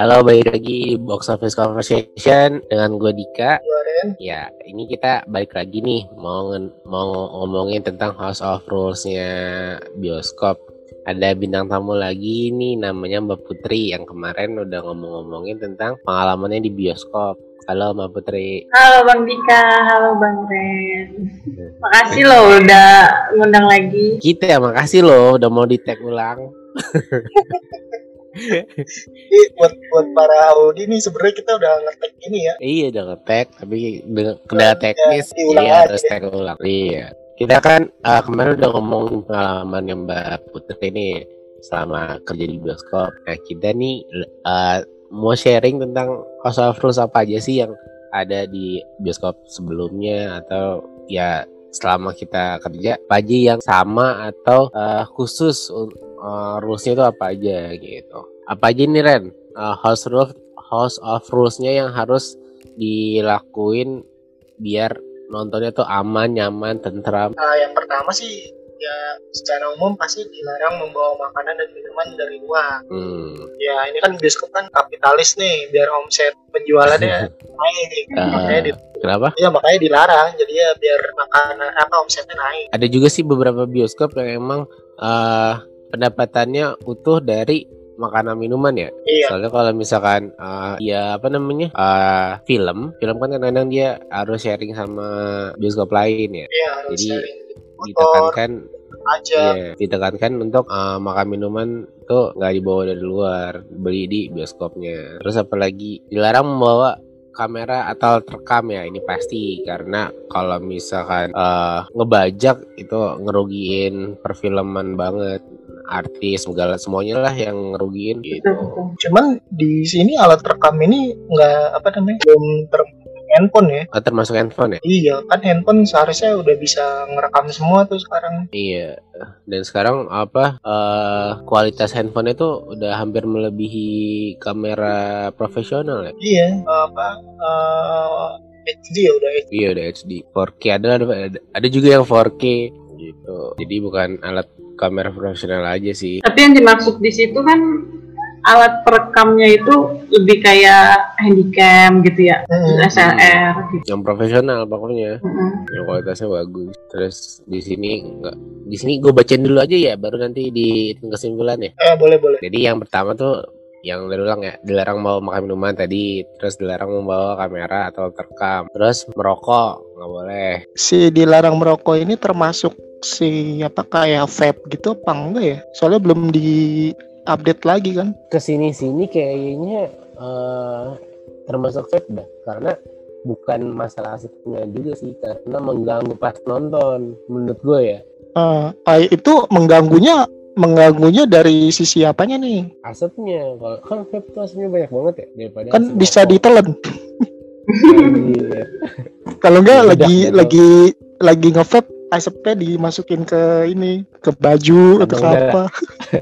Halo, balik lagi Box Office Conversation dengan gue Dika. Ya, ini kita balik lagi nih mau mau ngomongin tentang House of Rules-nya bioskop. Ada bintang tamu lagi nih namanya Mbak Putri yang kemarin udah ngomong-ngomongin tentang pengalamannya di bioskop. Halo Mbak Putri. Halo Bang Dika, halo Bang Ren. Makasih loh udah ngundang lagi. Kita ya makasih loh udah mau di tag ulang. Jadi buat buat para Audi nih sebenarnya kita udah ngetek ini ya. Iya udah nge-tag tapi kendala teknis Ya, diulang iya harus tag ulang. Iya. Kita kan eh, kemarin udah ngomong pengalaman yang Mbak Putri ini selama kerja di bioskop. Nah kita nih eh, mau sharing tentang of Rules apa aja sih yang ada di bioskop sebelumnya atau ya selama kita kerja apa aja yang sama atau eh, khusus uh, rulesnya itu apa aja gitu. Apa aja nih Ren? Eh, house rule House of Rules-nya yang harus dilakuin biar nontonnya tuh aman, nyaman, tentram. Nah, yang pertama sih ya secara umum pasti dilarang membawa makanan dan minuman dari luar. Hmm. Ya ini kan bioskop kan kapitalis nih biar omset penjualannya naik. Makanya di, Kenapa? ya makanya dilarang jadi ya biar makanan apa omsetnya naik. Ada juga sih beberapa bioskop yang emang eh, pendapatannya utuh dari makanan minuman ya. Iya. Soalnya kalau misalkan eh, ya apa namanya eh, film, film kan kadang-kadang dia harus sharing sama bioskop lain ya. Iya Jadi, sharing motor Ditekankan aja. Iya, ditekankan untuk eh, makan minuman tuh nggak dibawa dari luar, beli di bioskopnya. Terus apalagi dilarang membawa kamera atau terekam ya ini pasti karena kalau misalkan eh, ngebajak itu ngerugiin perfilman banget artis segala semuanya lah yang ngerugiin gitu. Cuman di sini alat rekam ini nggak apa namanya belum ter handphone ya. Oh, termasuk handphone ya? Iya kan handphone seharusnya udah bisa ngerekam semua tuh sekarang. Iya. Dan sekarang apa eh, kualitas handphone itu udah hampir melebihi kamera profesional ya? Iya apa eh, HD ya udah HD. Iya udah HD 4K ada, ada ada juga yang 4K gitu. Jadi bukan alat kamera profesional aja sih. Tapi yang dimaksud di situ kan alat perekamnya itu lebih kayak handycam gitu ya, Hmm. SLR gitu. Yang profesional pokoknya, Mm-mm. yang kualitasnya bagus. Terus di sini enggak di sini gue bacain dulu aja ya, baru nanti di kesimpulan ya. Eh boleh boleh. Jadi yang pertama tuh yang dari ulang ya, dilarang bawa makan minuman tadi, terus dilarang membawa kamera atau terekam, terus merokok nggak boleh. Si dilarang merokok ini termasuk si apa kayak vape gitu apa enggak ya? Soalnya belum di update lagi kan. ke sini sini kayaknya eh, termasuk vape dah karena bukan masalah asapnya juga sih karena mengganggu pas nonton menurut gue ya Eh, ah, itu mengganggunya mengganggunya dari sisi apanya nih? asapnya kalau kan vape tuh asapnya banyak banget ya daripada Kan bisa. Iya. Kalau enggak lagi lagi lagi nge-vape asapnya dimasukin ke ini ke baju atau ke apa.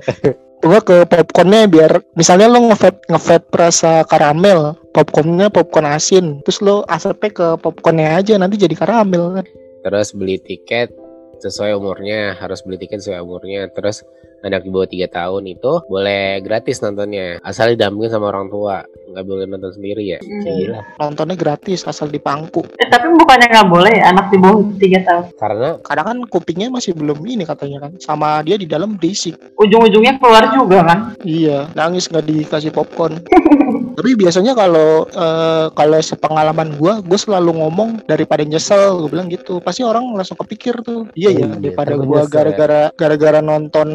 Tunggu ke popcornnya biar misalnya lo nge-vape nge-vape rasa karamel, popcornnya popcorn asin, terus lo asapnya ke popcornnya aja nanti jadi karamel kan. terus beli tiket sesuai umurnya harus beli tiket sesuai umurnya terus anak di bawah tiga tahun itu boleh gratis nontonnya asal didampingin sama orang tua nggak boleh nonton sendiri ya Hmm. gila Nontonnya gratis asal dipangku. Eh, tapi bukannya nggak boleh ya anak di bawah tiga tahun. karena Kadang kan kupingnya masih belum ini katanya kan, sama dia di dalam berisik. Ujung-ujungnya keluar juga kan. Iya, nangis nggak dikasih popcorn. Tapi biasanya kalau eh, kalau sepengalaman gua, gue selalu ngomong daripada nyesel, gue bilang gitu. Pasti orang langsung kepikir tuh. Iya ya, Iya, daripada ntar gua gua nyesel ya. gara-gara gara-gara nonton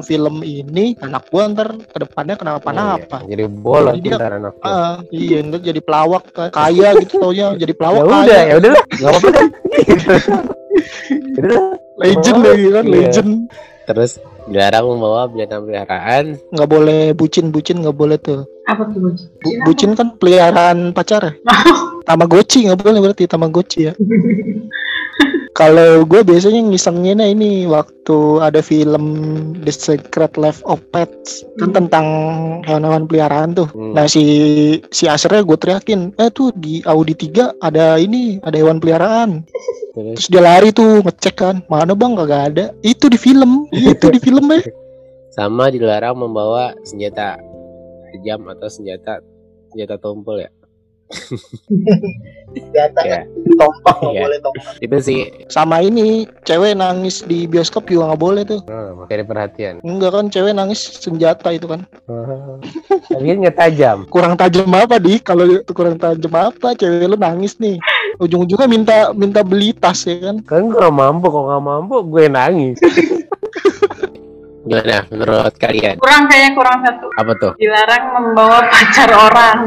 film ini, anak gua ntar ke depannya kenapa-napa. Iya, jadi bolos Jadi dia- ntar anak gua. Ah, iya, ntar jadi pelawak ka- kaya gitu taunya, jadi pelawak ya udah ya udah lah nggak apa-apa kan udah Legend Oh, lagi kan, legend. terus dilarang membawa binatang peliharaan Nggak boleh bucin-bucin nggak boleh tuh. Apa tuh bos? Bu- bucin kan peliharaan pacar ya? Tamagotchi nggak boleh berarti Tamagotchi ya. Kalau gue biasanya ngisengnya nah ini waktu ada film The Secret Life of Pets kan Hmm. tentang hewan-hewan peliharaan tuh. Hmm. Nah si si Asernya gue teriakin, eh tuh di Audi 3 ada ini ada hewan peliharaan. terus Terus dia lari tuh ngecek kan, mana bang kagak ada. Itu di film, itu di film ya. sama dilarang membawa senjata tajam atau senjata senjata tumpul ya Senjata ya tompak nggak Iya. boleh tompak. itu sih Sama ini cewek nangis di bioskop juga nggak boleh tuh. oh, makanya perhatian Enggak kan cewek nangis senjata itu kan. kalian nggak tajam Kurang tajam apa di? Kalau itu kurang tajam apa? Cewek lu nangis nih. Ujung-ujungnya minta minta beli tas ya kan. kan gue nggak mampu kok nggak mampu gue nangis gimana menurut kalian? Kurang kayaknya kurang satu. apa tuh? Dilarang membawa pacar orang.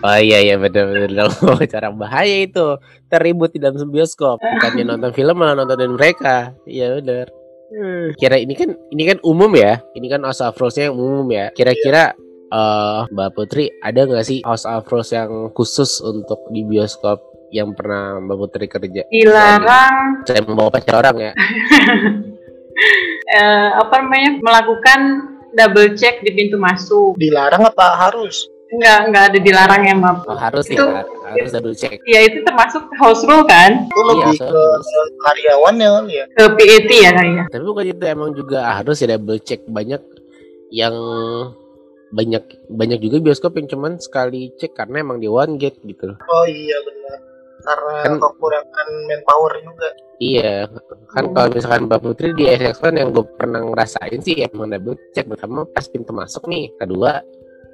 oh iya iya benar benar cara bahaya itu. Terribut di dalam bioskop. Bukannya nonton film malah nontonin mereka. Iya benar kira ini kan ini kan umum ya. Ini kan house of rules-nya yang umum ya. Kira-kira eh Mbak Putri ada nggak sih house of rules yang khusus untuk di bioskop yang pernah Mbak Putri kerja? Dilarang. Saya membawa pacar orang ya eh, apa namanya melakukan double check di pintu masuk. Dilarang apa harus? Enggak enggak ada dilarang ya maaf. oh, harus Itu- ya harus double check Ya itu termasuk house rule kan Itu lebih Iya, ke harus. karyawannya kali ya. ke PAT ya kayaknya. tapi bukan itu emang juga harus ya double check banyak yang banyak banyak juga bioskop yang cuman sekali cek karena emang di one gate gitu loh. Oh iya benar. Karena Kan- kekurangan manpower juga. Iya, kan kalau misalkan Mbak Putri di SX1 yang gue pernah ngerasain sih emang double check pertama pas pintu masuk nih, kedua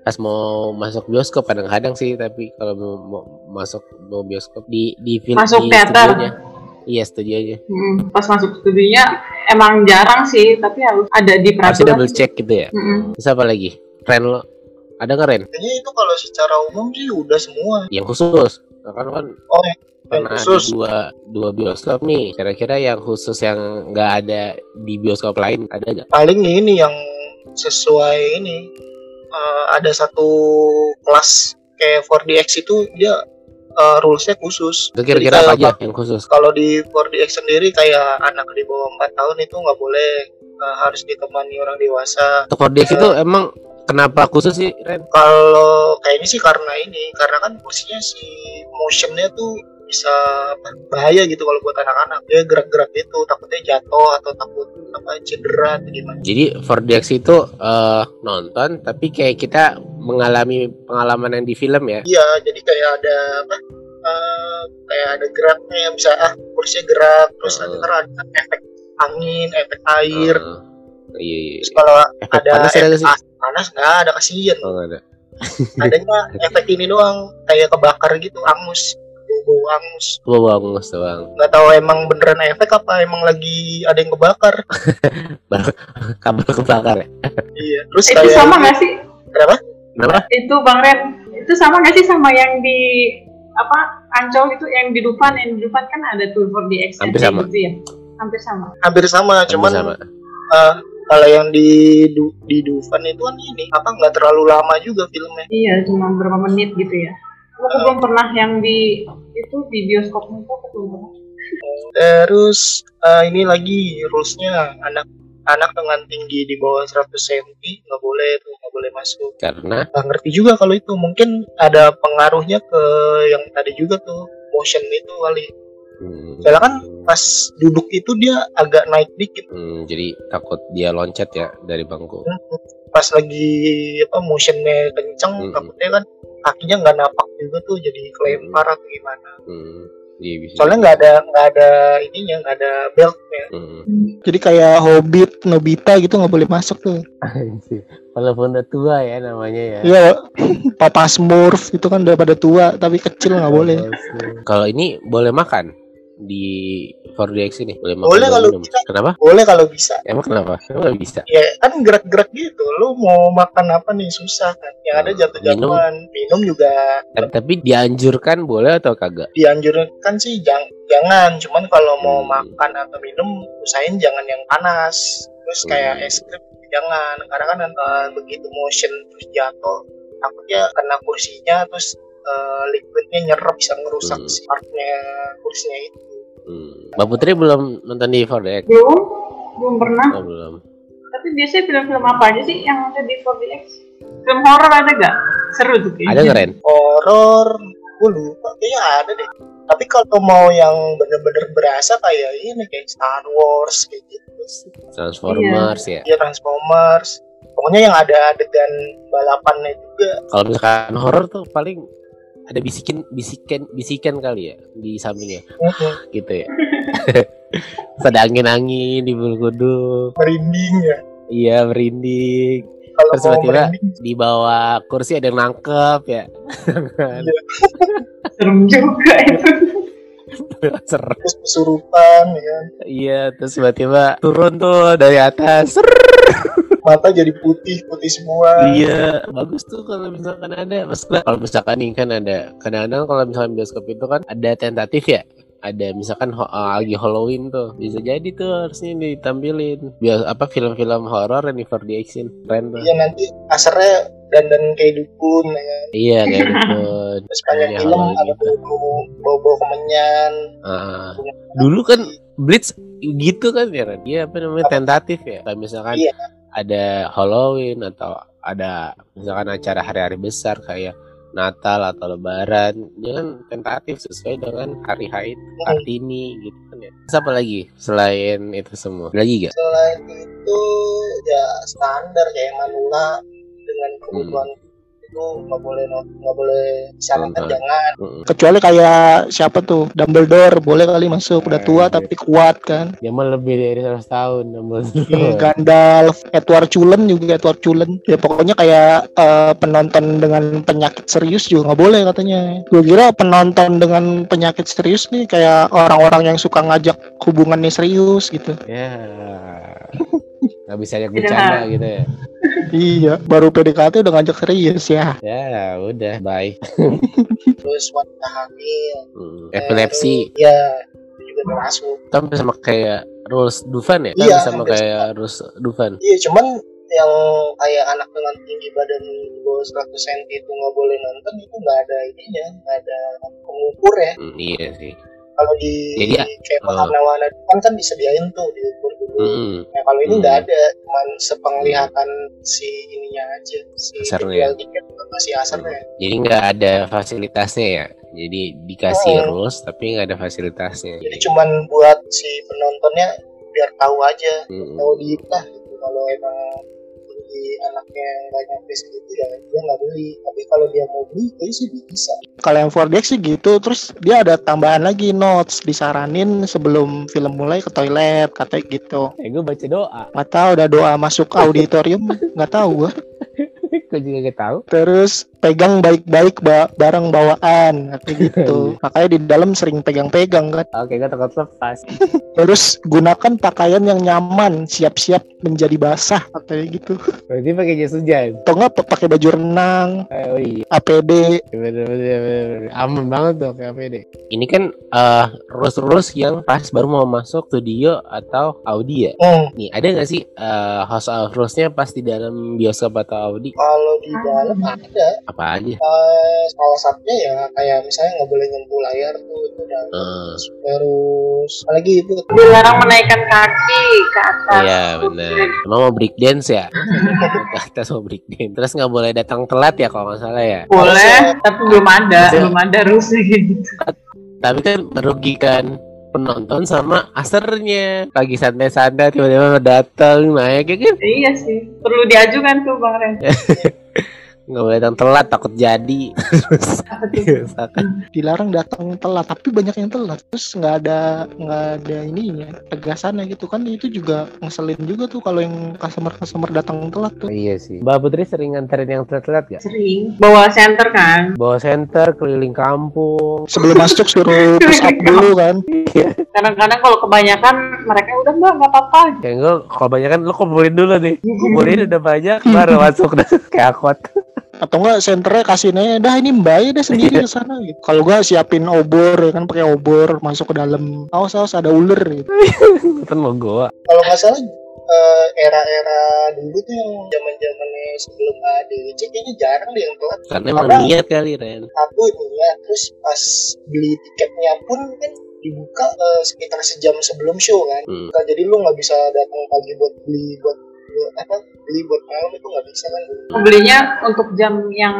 pas mau masuk bioskop kadang-kadang sih tapi kalau mau, mau masuk mau bioskop di di film Masuk di teater. studionya. Iya studionya Hmm, pas masuk studionya emang jarang sih tapi harus ada di harus peraturan. double check gitu ya. Mm-mm. Terus apa lagi? Ren lo ada nggak Ren? Kayaknya itu kalau secara umum sih udah semua. Yang khusus? Nah, kan kan Oh pernah khusus. dua dua bioskop nih. Kira-kira yang khusus yang nggak ada di bioskop lain ada nggak? Paling ini yang sesuai ini eh, ada satu kelas kayak 4DX itu dia eh, rulesnya khusus. Itu kira-kira apa aja yang khusus? Kalau di 4DX sendiri kayak anak di bawah 4 tahun itu nggak boleh eh, harus ditemani orang dewasa. Untuk Cordex itu emang kenapa khusus sih Ren? Kalau kayaknya sih karena ini, karena kan kursinya si motionnya tuh bisa bahaya gitu kalau buat anak-anak. Dia gerak-gerak gitu, takutnya jatuh atau takut apa cedera atau gimana. Jadi 4DX itu eh, nonton tapi kayak kita mengalami pengalaman yang di film ya. Iya, jadi kayak ada apa? eh, kayak ada geraknya bisa ah kursinya gerak terus nanti Hmm. ntar ada efek angin, efek air. Eh, iya iya. Terus kalau Efek ada panas ada nggak sih? efek panas nggak ada kasihan. Oh, ada. Adanya efek ini doang kayak kebakar gitu, angus, bau angus. Gua bangus doang. nggak tahu emang beneran efek apa emang lagi ada yang kebakar Kabel kebakar ya. iya terus Itu kayak sama nggak sih? Kenapa? Kenapa? Itu Bang Ren, itu sama nggak sih sama yang di apa Ancol itu yang di Dufan yang di Dufan kan ada tuh 4DX Hampir kayak sama. gitu ya. Hampir sama. hampir sama cuman sama. eh, kalau yang di Du- di Dufan itu kan ini apa nggak terlalu lama juga filmnya Iya, cuma berapa menit gitu ya. Aku belum pernah yang di itu di bioskop itu aku belum pernah. terus eh, ini lagi rulesnya anak anak dengan tinggi di bawah 100 cm nggak boleh tuh nggak boleh masuk Karena nggak ngerti juga kalau itu mungkin ada pengaruhnya ke yang tadi juga tuh motion itu kali hmm, soalnya kan pas duduk itu dia agak naik dikit hmm, jadi takut dia loncat ya dari bangku. pas lagi apa motionnya kenceng Mm-mm. takutnya kan kakinya nggak napak juga tuh jadi kelempar atau gimana Hmm, iya bisa. soalnya nggak ada nggak ada ininya nggak ada beltnya Hmm. Jadi kayak Hobbit, Nobita gitu nggak boleh masuk tuh. Walaupun udah tua ya namanya ya. Iya, Papa Smurf itu kan udah pada tua tapi kecil nggak boleh. Kalau ini boleh makan di 4DX ini boleh makan Boleh kalau minum. bisa. Kenapa? boleh kalau bisa Emang kenapa? Emang nggak bisa. ya kan gerak-gerak gitu lu mau makan apa nih susah kan yang ada Hmm, jatuh-jatuhan minum juga Tapi, tapi dianjurkan boleh atau kagak? dianjurkan sih jangan jangan cuman kalau mau Hmm. makan atau minum usahain jangan yang panas terus kayak Hmm. es krim jangan karena kan eh, begitu motion terus jatuh takutnya kena kursinya terus eh, liquidnya nyerap bisa ngerusak Hmm. si partnya kursinya itu Hmm. Mbak Putri belum nonton di 4DX? Belum, belum pernah. Oh, belum. Tapi biasanya film-film apa aja sih yang ada di 4DX? Film horor ada gak? Seru tuh kayaknya. Ada nggak Ren? horor gue lupa kayaknya ada deh tapi kalau mau yang bener-bener berasa kayak ini kayak Star Wars kayak gitu Transformers ya. ya Transformers pokoknya yang ada adegan balapannya juga Kalau misalkan horor tuh paling ada bisikin bisikan bisikan kali ya di sampingnya Mhm. gitu ya. Ada angin-angin di bulu kuduk. merinding ya Iya merinding. kalau Terus tiba-tiba- Di bawah kursi ada yang nangkep ya. serem juga itu Serem. terus kesurupan ya Iya terus tiba-tiba turun tuh dari atas. Mata jadi putih putih semua. Iya bagus tuh kalau misalkan ada. Maksudnya kalau misalkan nih kan ada. Kadang-kadang kalau misalkan bioskop itu kan ada tentatif ya. Ada misalkan ho- uh, lagi Halloween tuh. Bisa jadi tuh harusnya ditampilin. Biar apa film-film horor yang di 4D action keren tuh. Iya nanti asernya dandan kayak dukun ya kan. iya kayak dukun. Terus banyak Iya, film Halloween ada gitu. bau bau bau kemenyan. Ah, dulu kan Blitz gitu kan ya? Iya apa namanya? Tentatif ya? Kayak misalkan Iya. Ada Halloween atau ada misalkan acara hari-hari besar kayak Natal atau Lebaran kan tentatif sesuai dengan hari Haid Kartini gitu kan ya. Terus apa lagi selain itu semua? Lagi gak? selain itu ya standar kayak manula dengan kebutuhan itu nggak boleh nggak boleh syaratnya Nonton. jangan. Kecuali kayak siapa tuh Dumbledore boleh kali masuk udah tua Eh, tapi kuat kan. Dia mah lebih dari 100 tahun Dumbledore. Iya, Gandalf, Edward Cullen juga Edward Cullen. Ya pokoknya kayak eh, penonton dengan penyakit serius juga nggak boleh katanya. Gue kira penonton dengan penyakit serius nih kayak orang-orang yang suka ngajak hubungannya serius gitu. Ya Gak bisa ajak bercanda gitu ya Iya, baru PDKT udah ngajak serius ya. Ya udah bye. Terus wanita hamil Hmm, Epilepsi. Ya itu juga termasuk Kan sama kayak Rules Dufan ya? Kan Iya, sama kayak Rules Dufan. Iya cuman yang kayak anak dengan tinggi badan di bawah 100 cm itu nggak boleh nonton itu nggak ada ininya nggak ada pengukur ya. Hmm, Iya sih kalau di Jadi, kayak oh. warna-warna kan kan disediain tuh diukur dulu Hmm, Nah kalau ini Hmm. nggak ada, cuman sepenglihatan si ininya aja, si penjual tiket masih asernya. Jadi nggak ada fasilitasnya ya Jadi dikasih Oh. rules tapi nggak ada fasilitasnya Jadi cuman buat si penontonnya biar tahu aja, Hmm, tahu diit lah gitu. Kalau emang di anaknya nggak nyampe segitu ya dia nggak beli. Tapi kalau dia mau beli, itu sih bisa. Kalau yang 4DX sih gitu, terus dia ada tambahan lagi notes disaranin sebelum film mulai ke toilet katanya gitu. Eh gue baca doa Nggak tahu udah doa masuk auditorium nggak tahu gua. Gue juga gak tahu Terus pegang baik-baik ba- barang bawaan katanya gitu. Makanya di dalam sering pegang-pegang kan. Oke gue takut lepas Terus gunakan pakaian yang nyaman, siap-siap menjadi basah katanya gitu. Berarti pakai jas hujan Atau enggak pa- pakai baju renang, Eh, Oh iya APD. bener, bener, bener. Aman banget tuh kayak APD Ini kan eh rules-rules yang pas baru mau masuk studio atau Audi ya Hmm. Nih ada gak sih eh house of rules-nya pas di dalam bioskop atau Audi Kalau di dalam ada, Apa aja eh, salah satunya ya kayak misalnya nggak boleh nyentuh layar tuh itu udah. Eh, Terus apalagi itu dilarang menaikkan kaki ke atas Iya benar. Emang mau break dance ya? Ke atas mau break dance. Terus nggak boleh datang telat ya kalau nggak salah ya. boleh tapi belum ada Maksudnya- belum ada gitu Tapi kan merugikan penonton sama asernya. Lagi santai-santai tiba-tiba datang, naik ya kan? iya sih perlu diajukan tuh bang Ren Nggak boleh datang telat, takut jadi. Terus misalkan. Dilarang datang telat tapi banyak yang telat. Terus nggak ada nggak ada ininya tegasannya gitu kan. Itu juga ngeselin juga tuh kalau yang customer customer datang telat tuh. Iya sih. Mbak Putri sering nganterin yang telat-telat gak? sering. Bawa center kan? Bawa center keliling kampung. sebelum masuk suruh push up dulu kan. Kadang-kadang kalau kebanyakan mereka udah mbak nggak apa-apa. Kayak gue, kalau banyak kan lo kumpulin dulu nih. Kumpulin udah banyak, baru masuk. Dah kayak akot. Atau enggak senternya kasih nih dah ini mbak ya dah sendiri ke sana gitu kalau gua siapin obor ya kan pakai obor masuk ke dalam awas awas ada ular gitu Kan mau gua. kalau nggak salah eh, era-era dulu tuh yang zaman zamannya sebelum ADWC kayaknya jarang deh yang telat Karena emang niat kali Ren. satu itu ya terus pas beli tiketnya pun kan dibuka eh, sekitar sejam sebelum show kan Hmm. Jadi lu nggak bisa datang pagi buat beli buat apa beli buat malam itu nggak bisa kan belinya untuk jam yang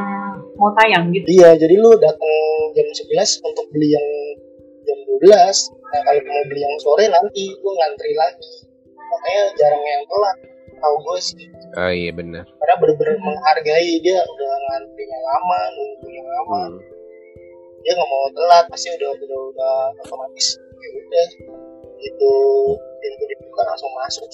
mau tayang gitu? Iya jadi lu datang jam 11 untuk beli yang jam 12 nah kalau mau beli yang sore nanti lu ngantri lagi. Makanya jarang yang telat tahu gue sih. Oh iya benar. karena bener-bener menghargai dia udah ngantrinya lama nunggunya lama. Hmm. dia nggak mau telat pasti udah udah udah otomatis. Ya udah itu pintu dibuka langsung masuk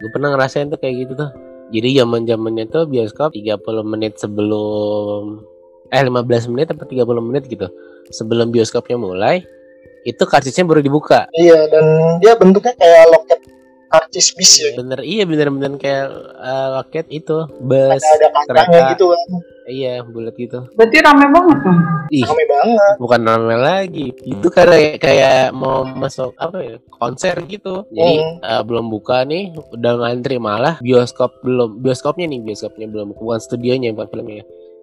Gue pernah ngerasain tuh kayak gitu tuh. Jadi zaman zamannya tuh bioskop 30 menit sebelum eh 15 menit atau 30 menit gitu. Sebelum bioskopnya mulai, itu karcisnya baru dibuka. iya dan dia bentuknya kayak loket karcis bis ya. Bener iya bener-bener kayak eh, loket itu bus ada ada kereta. gitu kan. Iya bulat gitu. Berarti rame banget dong. Ih. Rame banget. Bukan ramai lagi. Itu kayak kayak mau masuk apa ya konser gitu. Jadi Hmm. eh, belum buka nih udah ngantri malah. Bioskop belum bioskopnya nih bioskopnya belum. Bukan studionya bukan filmnya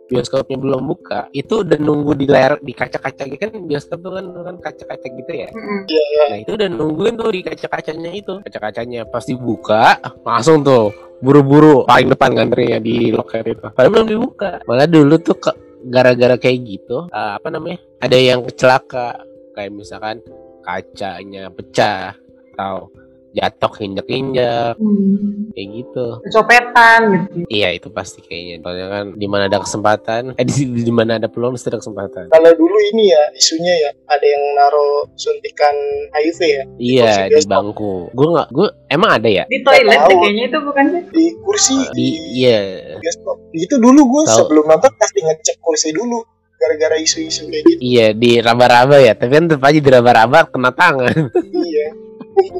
bioskopnya belum buka itu udah nunggu di layar di kaca-kaca gitu kan bioskop tuh kan kan kaca-kaca gitu ya? Iya iya. Nah itu udah nungguin tuh di kaca-kacanya itu. Kaca-kacanya pas dibuka langsung tuh buru-buru paling depan ngantrinya di loket itu. Padahal belum dibuka. Malah dulu tuh ke- gara-gara kayak gitu eh, apa namanya ada yang kecelaka kayak misalkan kacanya pecah atau jatuh injak-injak Hmm. kayak gitu. Kecopetan gitu. iya itu pasti kayaknya. Soalnya kan di mana ada kesempatan eh di, di mana ada peluang mesti ada kesempatan. Kalau dulu ini ya isunya ya ada yang naro suntikan HIV ya? Iya di bioskop. bangku. Gue nggak gue emang ada ya? Di toilet deh kayaknya itu bukan sih? di kursi di iya. bioskop. Itu dulu gue sebelum nonton pasti ngecek kursi dulu gara-gara isu-isu kayak gitu. Iya di raba-raba ya, tapi kan tetap aja di raba-raba kena tangan. iya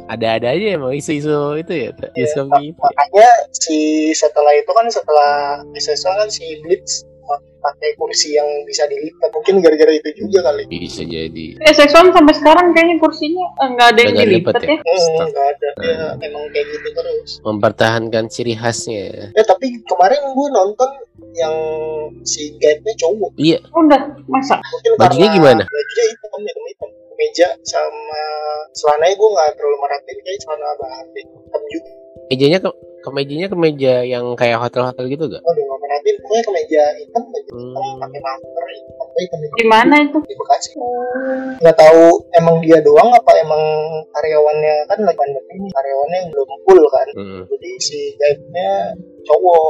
Ada-ada aja emang isu-isu itu ya, bioskop gitu. makanya si setelah itu kan setelah SSO kan si Blitz pakai kursi yang bisa dilipat mungkin gara-gara itu juga kali Bisa jadi. Eh, Sexon sampai sekarang kayaknya kursinya eh, nggak ada yang dilipat ya. ya? hmm, nggak ada ya emang kayak gitu terus Mempertahankan ciri khasnya. ya tapi kemarin gue nonton yang si guide-nya cowok Iya, Udah, masa? mungkin Bajunya karena gimana? bajunya hitam hitam hitam meja sama celananya gue nggak terlalu merhatiin kayak celana batik hitam juga mejanya ke kemejanya kemeja yang kayak hotel-hotel gitu gak? oh nggak merhatiin pokoknya kemeja hitam baju hitam Hmm. pakai masker hitam hitam hitam Di mana itu? di Bekasi nggak tahu emang dia doang apa emang karyawannya kan lagi pandemi ini karyawannya yang belum full kan Hmm. jadi si guide-nya cowok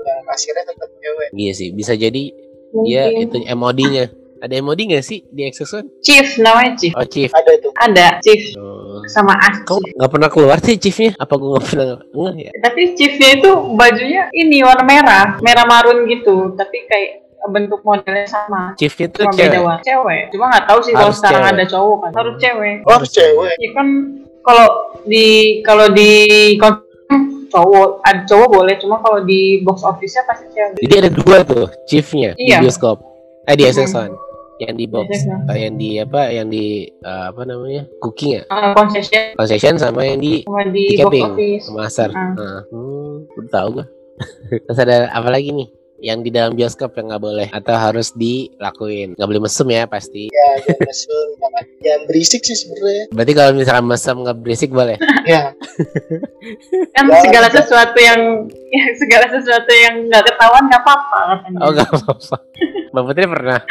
yang kasirnya tetap cewek Iya sih, bisa jadi Mungkin. dia itu MOD-nya. Ada MOD gak sih di Exosun? Chief namanya Chief. Oh, Chief. ada tuh Ada Chief Oh. sama As. Kok nggak pernah keluar sih Chiefnya? Apa gue nggak pernah nggak ya? Tapi Chiefnya itu bajunya ini warna merah, merah marun gitu. Tapi kayak bentuk modelnya sama. Chiefnya tuh Cuma beda cewek. warna. Cewek. Cuma nggak tahu sih kalau sekarang cewek. ada cowok kan. Harus cewek. oh harus cewek Ya kan kalau di kalau di cowok ada cowok boleh cuma kalau di box office-nya pasti cewek. Jadi ada dua tuh chiefnya Iya. di bioskop. Eh di Hmm. Yang di box, eh, yang di apa? Yang di eh, apa namanya? Cooking ya? Uh, concession Concession sama yang di sama di office. Masar. Ah. Nah, hmm, tahu gua. Terus ada apa lagi nih? Yang di dalam bioskop yang nggak boleh atau harus dilakuin? Nggak boleh mesum ya pasti. ya jangan mesum jangan jangan berisik sih sebenarnya Berarti kalau misalkan mesum nggak berisik boleh? ya Kan Ya, segala ya. sesuatu yang ya, segala sesuatu yang nggak ketahuan nggak apa-apa katanya. Oh nggak apa-apa. Mbak Putri pernah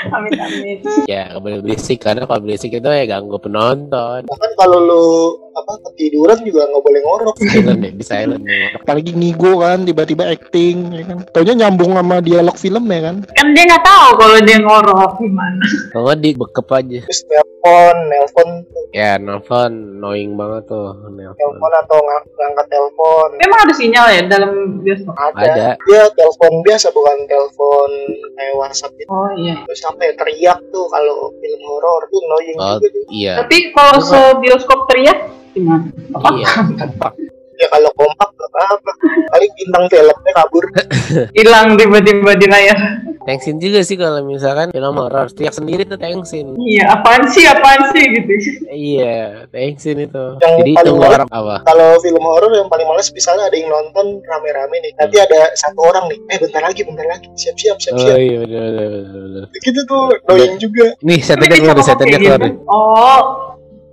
Amit amit. ya nggak boleh berisik karena kalau berisik itu ya ganggu penonton. bahkan kalau lu apa ketiduran juga nggak boleh ngorok Silent ya, di silent. ya. apalagi ngigo kan tiba-tiba acting ya kan taunya nyambung sama dialog film ya kan Kan dia nggak tahu kalau dia ngorok gimana. Kalau di bekep aja. terus nelpon nelpon tuh, Ya nelfon, annoying banget tuh nelfon. nelpon atau ng- ngangkat telepon Memang ada sinyal ya dalam bioskop. ada. Ada. dia telepon biasa bukan telepon kayak WhatsApp gitu Oh iya. terus sampai teriak tuh kalau film horor tuh annoying Oh, juga tuh. iya. Tapi kalau se bioskop teriak gimana? Apa? Iya. Ya kalau kompak apa-apa paling bintang filmnya kabur Hilang tiba-tiba di layar. Thanksin juga sih kalau misalkan film horor teriak sendiri tuh thanksin. Iya, apaan sih, apaan sih gitu. Iya, thanksin itu. Yang Jadi paling tunggu males- orang apa? kalau film horor yang paling males misalnya ada yang nonton rame-rame nih nanti ada satu orang nih eh bentar lagi bentar lagi siap-siap Oh siap-siap iya benar benar benar. benar. gitu tuh annoying juga Nih setannya keluar, cuma setannya kayak keluar. nih. Oh,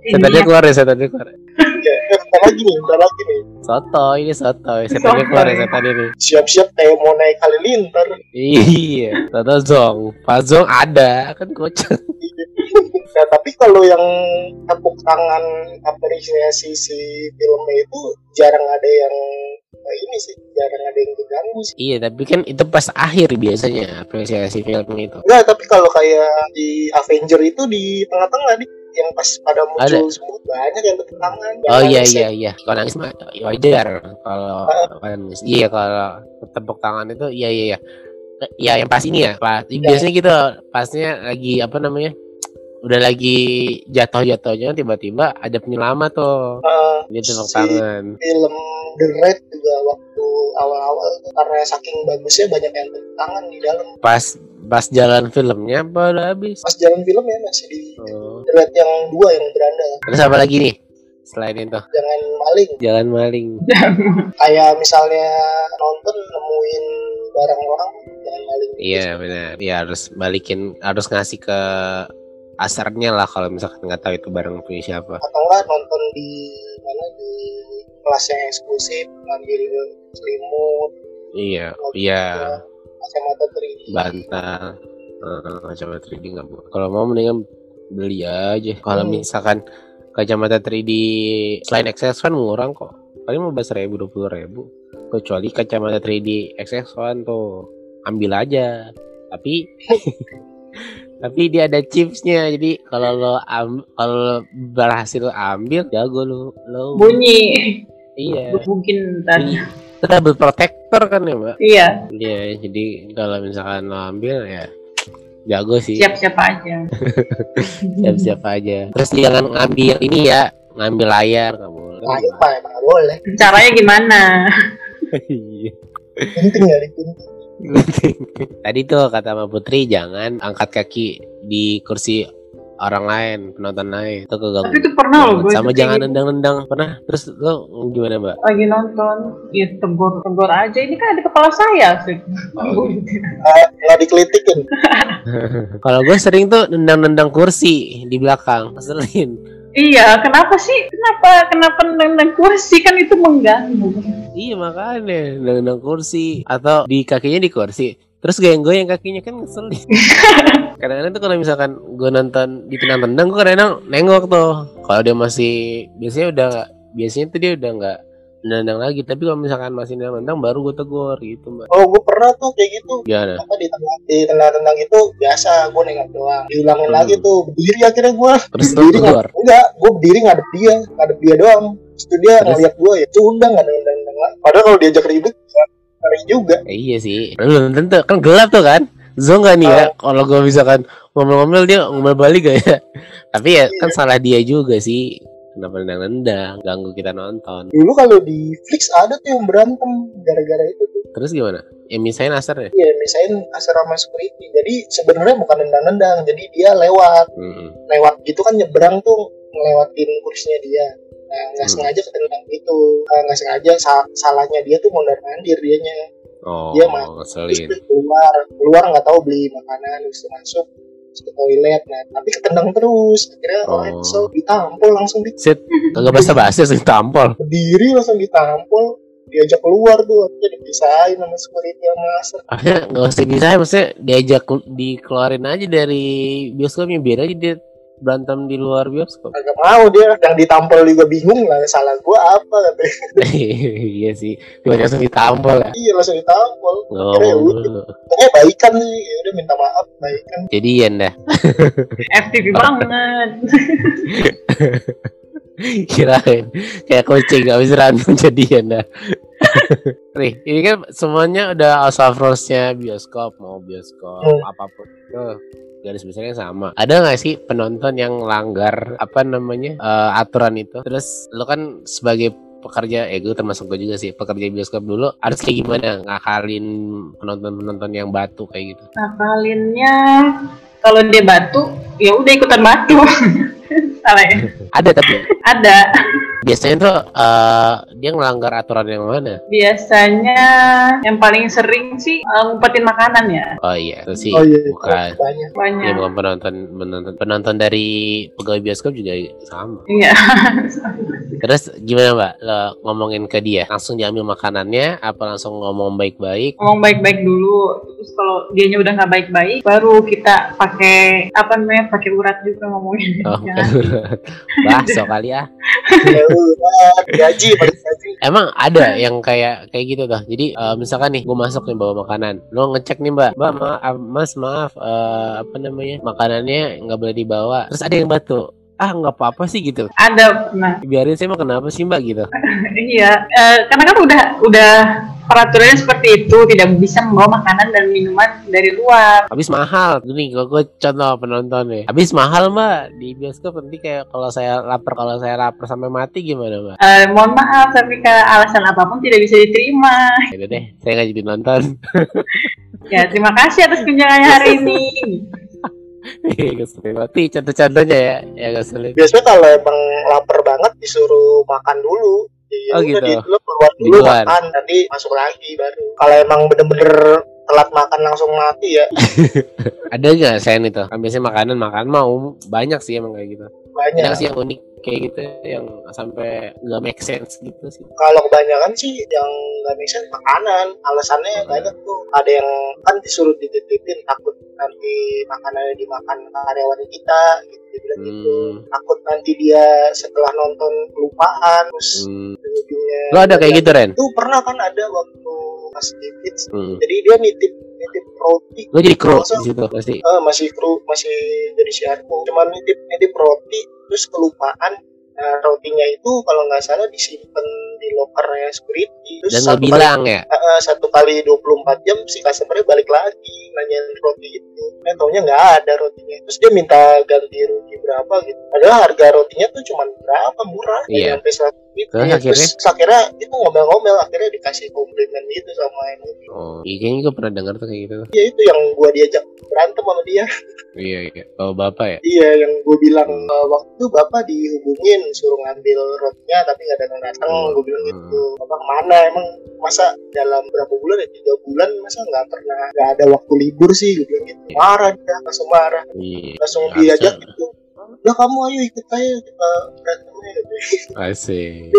Setannya keluar ya, setannya keluar. ya, Bentar lagi nih, bentar lagi nih. Soto ini soto. Setannya keluar ya setan ini. Siap-siap kayak mau naik halilintar. Iya. Soto Zong. Pak Zong ada kan kocak. Nah, tapi kalau yang tepuk tangan apresiasi si filmnya itu jarang ada yang nah ini sih jarang ada yang diganggu sih. Iya tapi kan itu pas akhir biasanya apresiasi film itu. Enggak, tapi kalau kayak di Avenger itu di tengah-tengah nih yang pas pada muncul semua banyak yang tepuk tangan. yang Oh iya iya iya. Kalau nangis mah wajar. Kalau nangis. Iya kalau tepuk tangan itu iya iya iya. Ya yang pas ini ya. Pas biasanya gitu pasnya lagi apa namanya? Udah lagi jatuh-jatuhnya tiba-tiba ada penyelamat tuh. Eh, Dia tepuk Si- tangan. film The Raid juga waktu awal-awal tuh, karena saking bagusnya banyak yang tepuk tangan di dalam. Pas pas jalan filmnya apa udah habis. Pas jalan film ya masih di Oh. The Raid yang dua yang beranda. Terus apa lagi nih? Selain itu, Jangan maling. jalan maling. Kayak misalnya nonton nemuin barang orang jangan maling. Iya benar. Iya harus balikin, harus ngasih ke asarnya lah kalau misalkan nggak tahu itu barang punya siapa. Atau enggak nonton di mana di kelas yang eksklusif ngambil selimut, Iya, iya. kacamata 3D. Bantal, uh, kacamata 3D nggak mau. Kalau mau mendingan beli aja. Kalau Hmm. misalkan kacamata 3D selain XS1 murah kok. Paling mau belas ribu, dua puluh ribu. Kecuali kacamata 3D XS1 tuh ambil aja. Tapi tapi dia ada chipsnya jadi kalau lo am, kalau lo berhasil ambil jago lo lo bunyi iya mungkin tadi double protector kan ya mbak iya Iya, jadi kalau misalkan lo ambil ya jago sih. siap-siap aja Siap-siap aja. Terus jangan ngambil ini ya, ngambil layar nggak boleh. Nah, itu mah emang nggak boleh. caranya gimana Iya. Penting ya dikunci. Tadi tuh kata Mbak Putri jangan angkat kaki di kursi orang lain, penonton lain. Itu keganggu. tapi itu pernah loh gue Sama jangan gitu. nendang-nendang. Pernah? Terus lo gimana, Mbak? lagi nonton ya tegur tegur aja ini kan ada kepala saya sih Nggak, nggak dikelitikin. Kalau gue sering tuh nendang-nendang kursi di belakang, ngeselin. Iya kenapa sih kenapa kenapa nendang kursi kan itu mengganggu Iya makanya nendang kursi atau di kakinya di kursi. Terus goyang-goyang kakinya kan ngeselin. kadang-kadang tuh kalau misalkan gue nonton di tendang-tendang gue kadang nengok tuh. Kalau dia masih biasanya udah biasanya tuh dia udah nggak nendang lagi. Tapi kalau misalkan masih nendang-nendang baru gue tegur gitu mbak. Oh, gue pernah tuh kayak gitu. Gimana? Apa di tengah di tendang-tendang itu biasa gue nengok doang. Diulangin Hmm. lagi tuh berdiri akhirnya gue. Terus Berdiri tegur. Enggak, gue berdiri ngadep dia, ngadep dia doang. Terus dia Terus? ngeliat gue ya, itu udah nggak nendang-nendang lagi. Padahal kalau diajak ribut, ngeri juga. Eh, iya sih. Belum tentu kan gelap tuh kan. Zong gak nih ya? Kalau gue misalkan ngomel-ngomel dia ngomel balik gak ya? Tapi ya kan salah dia juga sih. Kenapa nendang-nendang ganggu kita nonton. Dulu kalau di Flix ada tuh yang berantem gara-gara itu tuh. Terus gimana? Ya misalnya asar ya? Iya, misalnya asrama security. Jadi sebenarnya bukan nendang-nendang, jadi dia lewat, Mm-mm. lewat itu kan nyebrang tuh ngelewatin kursinya dia. Nah, nggak Hmm. sengaja ketendang gitu, Nah, nggak sengaja sa- salahnya dia tuh mondar mandir dianya. Oh, Dia Terus dia keluar, keluar nggak tahu beli makanan, terus masuk terus ke toilet, nah tapi ketendang terus. Akhirnya oh. Oh. so, ditampol langsung di Set, kagak basa-basi langsung tampol. berdiri langsung ditampol, diajak keluar tuh, akhirnya dipisahin sama security sama asal. Akhirnya nggak usah bisa, maksudnya diajak dikeluarin aja dari bioskopnya biar aja dia berantem di luar bioskop. Agak mau dia, yang ditampol juga bingung lah, salah gua apa katanya. iya sih, tiba langsung ditampol ya. Iya langsung ditampol. Oh, Akhirnya ya udah. Pokoknya baikan sih, ya udah minta maaf, baikan. jadian dah. FTV banget Kirain kayak kucing gak bisa berantem jadian dah. Nih, ini kan semuanya udah rules-nya bioskop mau bioskop Hmm. apa pun itu garis besarnya sama. Ada nggak sih penonton yang langgar apa namanya eh, aturan itu? Terus lo kan sebagai pekerja, eh gue termasuk gue juga sih pekerja bioskop dulu harus kayak gimana ngakalin penonton-penonton yang batu kayak gitu. ngakalinnya kalau dia batu ya udah ikutan batu salah ya Ada tapi ada biasanya tuh eh, dia ngelanggar aturan yang mana? Biasanya yang paling sering sih eh, ngumpetin makanan ya. Oh iya, itu sih Oh iya, bukan. banyak. Dia Banyak. bukan penonton penonton penonton dari pegawai bioskop juga sama. Iya. Terus gimana mbak lo ngomongin ke dia? Langsung diambil makanannya? Apa langsung ngomong baik-baik? Ngomong baik-baik dulu. Terus kalau dianya udah nggak baik-baik, baru kita pakai apa namanya? Pakai urat juga ngomongin. Oh, Ya. bukan. Bakso kali ya. Gaji. Emang ada yang kayak kayak gitu tuh. Jadi eh, misalkan nih gue masuk nih bawa makanan, lo ngecek nih mbak, mbak maaf, mas maaf, eh, apa namanya makanannya nggak boleh dibawa. Terus ada yang batu, ah nggak apa-apa sih gitu. Ada pernah. Biarin saya mah kenapa sih mbak gitu. Iya, eh, karena kan udah udah peraturannya seperti itu, tidak bisa membawa makanan dan minuman dari luar. Habis mahal, nih kalau gue contoh penonton nih. Habis mahal mbak di bioskop nanti kayak kalau saya lapar, kalau saya lapar sampai mati gimana mbak? Eh, mohon maaf, tapi ke alasan apa pun tidak bisa diterima. Ya deh, saya nggak jadi nonton. Ya, terima kasih atas kunjungannya hari ini. Kesulitan mati contoh-contohnya ya, ya kesulitan. Biasanya kalau emang lapar banget disuruh makan dulu. Iya, Oh, udah gitu. di lu keluar dulu makan, nanti masuk lagi baru. Kalau emang bener-bener telat makan langsung mati ya Ada nggak saya itu? Kan biasanya makanan makan mau banyak sih emang kayak gitu. Banyak. Ada sih yang unik kayak gitu yang sampai nggak make sense gitu sih. Kalau kebanyakan sih yang nggak make sense makanan, alasannya banyak tuh. Ada yang kan disuruh dititipin takut nanti makanannya dimakan karyawan kita, gitu. Dia bilang gitu. Hmm, Takut nanti dia setelah nonton kelupaan, terus hmm. ujungnya. Lo ada kayak gitu Ren? Tuh pernah kan ada waktu pas Beats. Hmm. Jadi dia nitip nitip roti. Lo jadi kru Masa- di situ pasti. Eh, masih kru masih jadi CRO. Cuman nitip nitip roti terus kelupaan. Nah, rotinya itu kalau nggak salah disimpan di lokernya security. Terus Dan satu bilang ya. Kali, eh, satu kali 24 jam si customernya balik lagi nanyain roti itu. Eh, taunya nggak ada rotinya. Terus dia minta ganti rugi berapa gitu. Padahal harga rotinya tuh cuma berapa murah. nggak Iya. Sampai 100 gitu. Terus Ya, akhirnya? terus akhirnya itu ngomel-ngomel akhirnya dikasih komplimen gitu sama yang Oh, iya kayaknya gue pernah dengar tuh kayak gitu. ya itu yang gua diajak berantem sama dia Iya iya. Oh bapak ya. iya yang gue bilang "Eh, waktu itu bapak dihubungin suruh ngambil rotinya tapi nggak datang datang Hmm. gue bilang gitu bapak ke mana emang masa dalam berapa bulan ya tiga bulan masa nggak pernah nggak ada waktu libur sih gue bilang gitu marah dia langsung marah Iya. langsung diajak gitu udah kamu ayo ikut aja kita berantemnya gitu. Asik.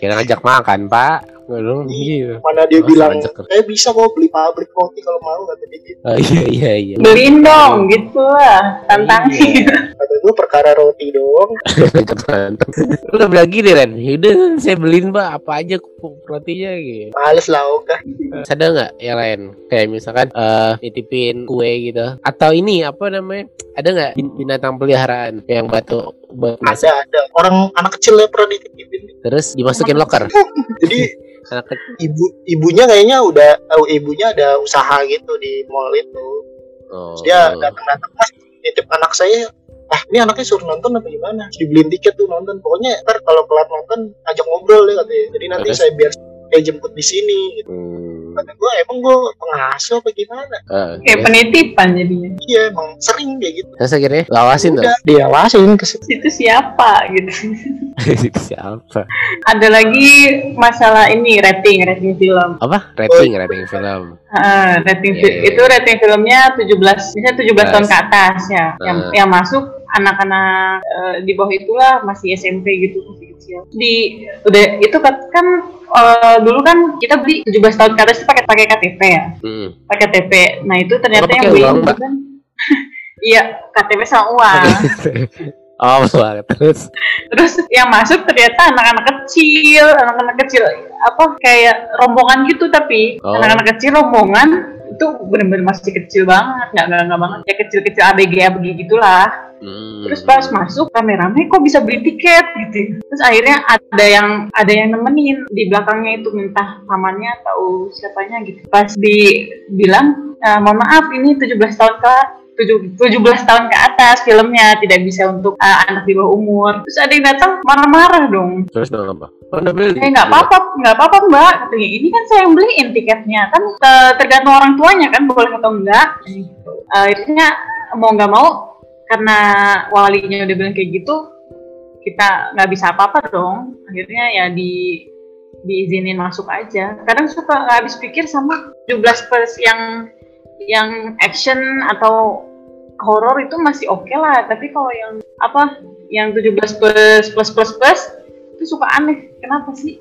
Kira ngajak makan pak. Dong gitu. mana dia Masa bilang eh bisa kok beli pabrik roti kalau mau kata dia gitu Oh iya iya iya. Beliin dong, gitu lah. Tantangin. Iya. kata gue perkara roti doang berantem. Lu udah bilang gini Ren. Yaudah saya beliin pak apa aja ku- rotinya gitu. males lah oke Terus ada nggak yang lain? Kayak misalkan eh nitipin kue gitu. Atau ini apa namanya? Ada nggak bin- binatang peliharaan yang batu buat ada ada orang anak kecil ya pernah dititipin terus dimasukin loker? jadi ibu ibunya kayaknya udah oh, ibunya ada usaha gitu di mall itu Oh. Terus dia datang datang mas nitip anak saya ah ini anaknya suruh nonton apa gimana Terus dibeliin tiket tuh nonton pokoknya ntar kalau kelar nonton ajak ngobrol deh katanya jadi nanti Terus? saya biar saya jemput di sini gitu Hmm. Kata gue emang gue pengasuh apa gimana Ah, Kayak ya. penitipan jadinya. iya emang sering kayak gitu Terus akhirnya lawasin tuh. diawasin ke Itu siapa gitu. Itu siapa? Ada lagi masalah ini rating, rating film. Apa? Rating, rating film. Ah, rating Iya, fi- iya, itu rating filmnya 17 misalnya 17 tahun ke atas ya. Yang Ah. yang masuk anak-anak eh, di bawah itulah masih SMP gitu masih kecil. Di udah itu kan eh, dulu kan kita beli 17 tahun ke atas pakai pakai KTP ya. Hmm. Pakai KTP. Nah, itu ternyata yang beli uang, kan Iya, KTP sama uang. oh, banget terus. Terus yang masuk ternyata anak-anak kecil, anak-anak kecil apa kayak rombongan gitu tapi Oh. anak-anak kecil rombongan itu bener-bener masih kecil banget, nggak nggak nggak banget, ya kecil-kecil ABG ABG gitulah. Hmm. Terus pas masuk rame-rame kok bisa beli tiket gitu. Terus akhirnya ada yang ada yang nemenin di belakangnya itu minta pamannya atau siapanya gitu. Pas dibilang "Eh, mohon maaf ini 17 tahun ke tujuh- 17 tahun ke atas filmnya tidak bisa untuk eh, anak di bawah umur. Terus ada yang datang marah-marah dong. Terus dong apa? Oh, udah beli. Eh nggak apa-apa, nggak apa-apa mbak. Katanya ini kan saya yang beliin tiketnya kan eh, tergantung orang tuanya kan boleh atau enggak. Gitu. Akhirnya mau nggak mau karena walinya udah bilang kayak gitu, kita nggak bisa apa-apa dong. Akhirnya ya di diizinin masuk aja. Kadang suka nggak habis pikir sama 17 plus yang yang action atau horor itu masih oke lah, tapi kalau yang apa yang 17 plus plus plus plus itu suka aneh. Kenapa sih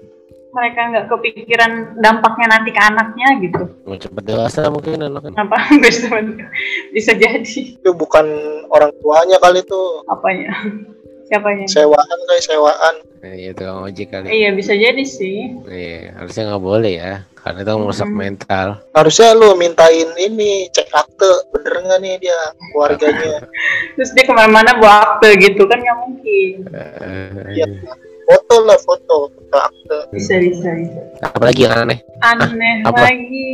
mereka nggak kepikiran dampaknya nanti ke anaknya gitu? Mau cepet dewasa mungkin anaknya. Kenapa bisa bisa jadi itu bukan orang tuanya kali tuh apanya? Siapanya? sewaan kayak sewaan Nah, iya tukang ojek kali. Iya bisa jadi sih. Iya, harusnya nggak boleh ya. Karena itu merusak Hmm. mental. harusnya lu mintain ini cek akte bener nggak nih dia keluarganya Terus dia ke mana-mana bawa akte gitu kan nggak mungkin. Eh, Iya. Foto lah foto foto akte Bisa bisa bisa. apalagi yang aneh. Aneh apa? lagi.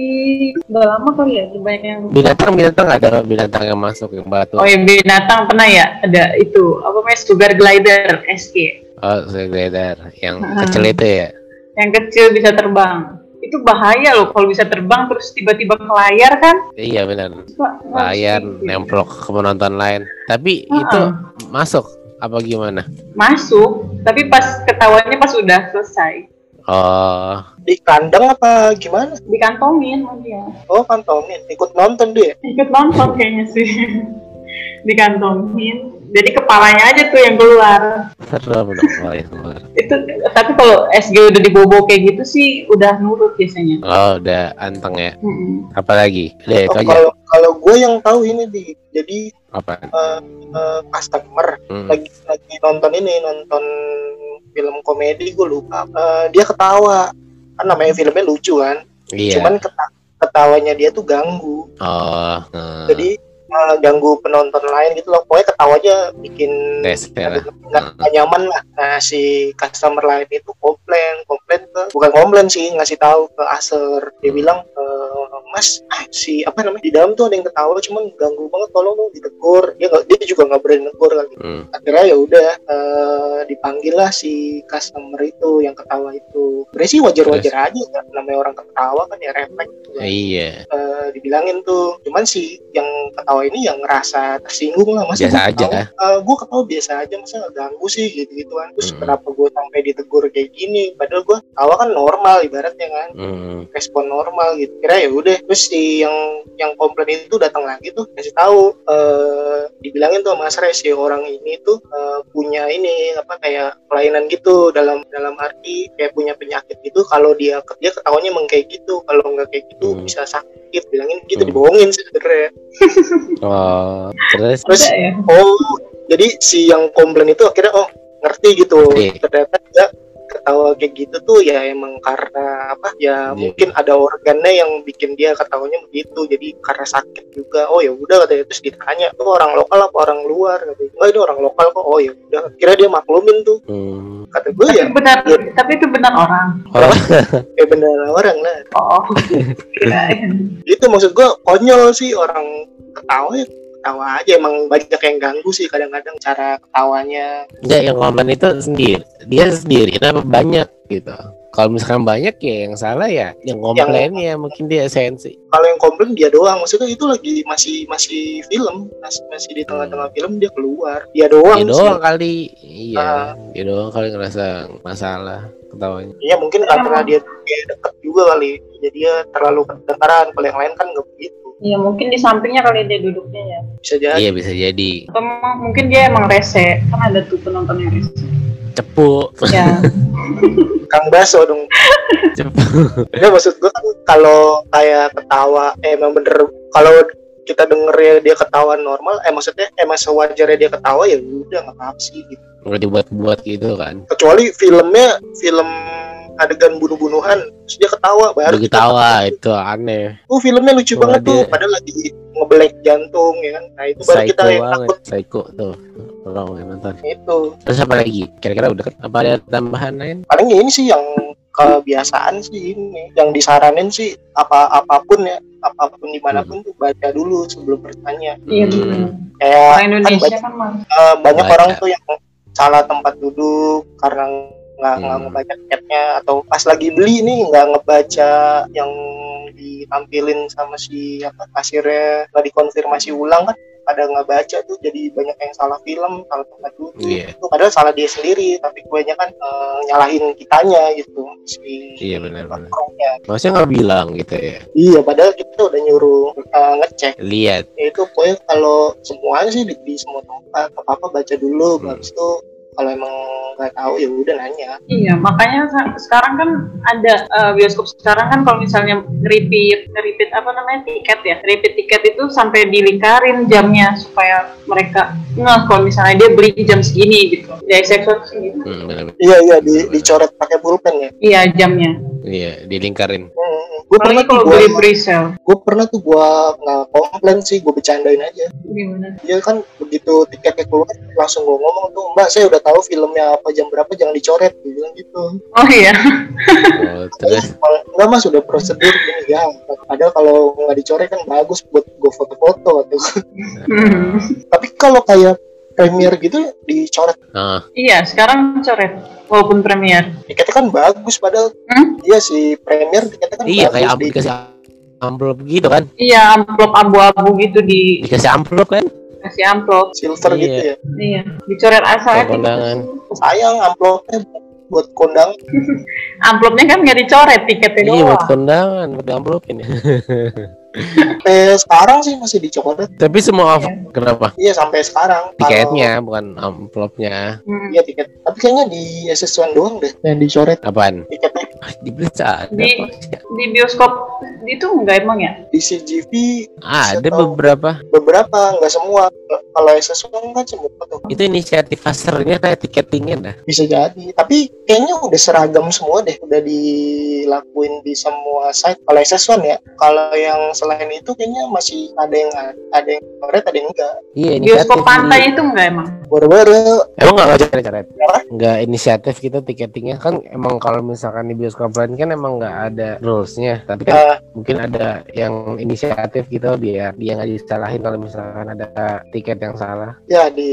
Udah lama kali ya banyak yang. Binatang binatang ada binatang yang masuk yang batu. Oh ya binatang pernah ya ada itu apa namanya sugar glider SG Oh, segledar yang Hmm. kecil itu ya. yang kecil bisa terbang. Itu bahaya loh kalau bisa terbang terus tiba-tiba ke layar kan. Iya benar. Layar harus- nemplok ke penonton lain. Tapi Ah, itu ah. masuk apa gimana? masuk tapi pas ketawanya pas udah selesai. Oh, di kandang apa gimana? Dikantongin sama dia. oh kantongin ikut nonton dia? Ikut nonton kayaknya sih. Dikantongin jadi kepalanya aja tuh yang keluar serem dong kalau yang keluar. itu tapi kalau SG udah dibobo kayak gitu sih udah nurut biasanya Oh, udah anteng ya. Mm-mm. Apalagi? Udah itu Oh, aja. kalau kalau gue yang tahu ini di jadi Apa? eh, eh, customer Hmm. lagi lagi nonton ini nonton film komedi gue lupa Eh, dia ketawa kan namanya filmnya lucu kan Iya. cuman keta- ketawanya dia tuh ganggu Oh, hmm. jadi eh, ganggu penonton lain gitu loh pokoknya ketawanya bikin ya. nggak nyaman lah nah si customer lain itu komplain komplain ke bukan komplain sih ngasih tahu ke Acer dia Hmm. bilang "Eh, mas ah, si apa namanya di dalam tuh ada yang ketawa cuman ganggu banget tolong dong ditegur dia nggak dia juga nggak berani negur kan Hmm. akhirnya ya udah eh, dipanggil lah si customer itu yang ketawa itu sebenarnya sih wajar-wajar aja kan namanya orang ketawa kan ya refleks gitu kan. Iya. Eh, dibilangin tuh cuman si yang ketawa ini yang ngerasa tersinggung lah masa Biasa gua aja. ketawa, eh, gua ketawa biasa aja masa nggak ganggu sih gitu gitu kan terus Hmm. kenapa gue sampai ditegur kayak gini padahal gua ketawa kan normal ibaratnya kan Hmm. respon normal gitu kira ya udah terus si yang yang komplain itu datang lagi tuh kasih tahu eh dibilangin tuh mas Ray si orang ini tuh eh, punya ini apa kayak kelainan gitu dalam dalam arti kayak punya penyakit gitu kalau dia dia ketawanya emang kayak gitu kalau nggak kayak gitu Hmm. bisa sakit bilangin gitu Hmm. dibohongin sih sebenarnya Oh, terus terus ya oh jadi si yang komplain itu akhirnya oh ngerti gitu Ngerti. ternyata dia ketawa kayak gitu tuh ya emang karena apa ya Iya. mungkin ada organnya yang bikin dia ketawanya begitu. Jadi karena sakit juga oh ya udah katanya. Terus ditanya tuh orang lokal apa orang luar? Katanya oh ini orang lokal kok. Oh ya udah. Kira dia maklumin tuh. Hmm. kata gue tapi ya benar Iya. tapi itu benar orang. Oh, eh bener orang lah. Oh kirain. itu maksud gue konyol sih orang ketawa ya ketawa aja emang banyak yang ganggu sih kadang-kadang cara ketawanya enggak yang komplain itu sendiri. Dia sendiri kenapa banyak gitu. Kalau misalkan banyak ya yang salah ya yang komplainnya mungkin dia sensi. kalau yang komplain dia doang maksudnya itu lagi masih masih film masih masih di tengah-tengah film dia keluar dia doang, Dia sih. doang kali. Iya, Ah. dia doang kali ngerasa masalah ketawanya. Iya mungkin karena dia, dia deket juga kali jadi dia terlalu kedengaran kalau yang lain kan nggak begitu ya mungkin di sampingnya kali dia duduknya ya. Bisa jadi. Iya bisa jadi. Atau memang- mungkin dia emang rese. Kan ada tuh penonton yang rese. Cepu. ya. Kang baso dong. Cepu. ya maksud gua kan kalau kayak ketawa eh, emang bener kalau kita denger ya dia ketawa normal eh maksudnya emang sewajarnya dia ketawa ya udah nggak apa sih gitu. Nggak dibuat-buat gitu kan. kecuali filmnya film adegan bunuh-bunuhan terus dia ketawa baru kita ketawa itu aneh. Oh filmnya lucu Wah, banget tuh, dia- padahal lagi ngebelek jantung ya kan. Nah itu baru kita Psycho yang banget. takut Psycho tuh. Orang yang nonton. itu. Terus apa lagi? Kira-kira udah kan? Apa ada tambahan lain? Paling ini sih yang kebiasaan sih ini, yang disaranin sih apa apa pun ya, apa pun di mana pun tuh baca dulu sebelum bertanya. iya Hmm. Kayak orang kan Indonesia banyak, kan eh, banyak Baca. orang tuh yang salah tempat duduk karena nggak nggak Hmm. ngebaca tiketnya atau pas lagi beli nih nggak ngebaca yang ditampilin sama si apa kasirnya nggak dikonfirmasi ulang kan pada nggak baca tuh jadi banyak yang salah film salah tempat duduk Iya. itu padahal salah dia sendiri tapi kebanyakan eh, nyalahin kitanya gitu si Iya benar benar. nongkrongnya. Maksudnya nggak bilang gitu ya. iya padahal kita udah nyuruh eh, ngecek Lihat. ya itu pokoknya kalau semuanya sih di, di semua tempat apa apa baca dulu Hmm. habis itu kalau emang nggak tahu ya udah nanya Iya, makanya sekarang kan ada eh, bioskop sekarang kan kalau misalnya repeat repeat apa namanya tiket ya, repeat tiket itu sampai dilingkarin jamnya supaya mereka ngeh kalau misalnya dia beli jam segini gitu. Gitu. Hmm, benar benar. iya iya di, dicoret pakai pulpen ya Iya jamnya. Iya, dilingkarin. hmm. gue pernah tuh gua beli pre-sale. gue pernah tuh gua nggak komplain sih gue bercandain aja Gimana? dia kan begitu tiketnya keluar langsung gue ngomong tuh mbak saya udah tahu filmnya apa jam berapa jangan dicoret gue bilang gitu Oh iya. Oh, terus enggak mas udah prosedur gini ya padahal kalau nggak dicoret kan bagus buat gue foto-foto atau Hmm. tapi kalau kayak premier gitu dicoret ah, Iya, sekarang coret walaupun premier. tiketnya kan bagus padahal Hmm? iya si premier tiketnya kan iya bagus kayak amplop di- dikasih amplop gitu kan. Iya, amplop abu-abu gitu di Dikasih amplop kan. kasih amplop. silver Iya. gitu ya Iya, dicoret asal kondangan. sayang amplopnya buat kondang Amplopnya kan nggak dicoret, tiketnya Iya buat kondangan, buat amplopin ya. sampai sekarang sih masih dicoret Tapi semua off- kenapa? iya sampai sekarang Kalau- Tiketnya bukan amplopnya. Hmm. Iya tiket. Tapi kayaknya di SS1 doang deh yang dicoret Apaan? tiketnya. Ah, Di Blitz ada Di-. Di bioskop itu enggak emang ya? Di CGV Ada Setau- beberapa. beberapa nggak semua. Kalau SS1 kan semua tuh. Itu inisiatif Asternya kayak tiketingnya dah. Bisa jadi. Tapi kayaknya udah seragam semua deh. Udah dilakuin di semua site. Kalau SS1 ya. Kalau yang selain itu kayaknya masih ada yang ada yang coret, ada yang enggak. Iya, Bioskop inisiatif. pantai itu enggak emang? Baru-baru Emang nggak ngajar coret? Apa? Nggak inisiatif gitu tiketingnya kan emang kalau misalkan di bioskop lain kan emang nggak ada rulesnya. Tapi kan eh, mungkin ada yang inisiatif gitu biar dia nggak disalahin kalau misalkan ada tiket yang salah. ya di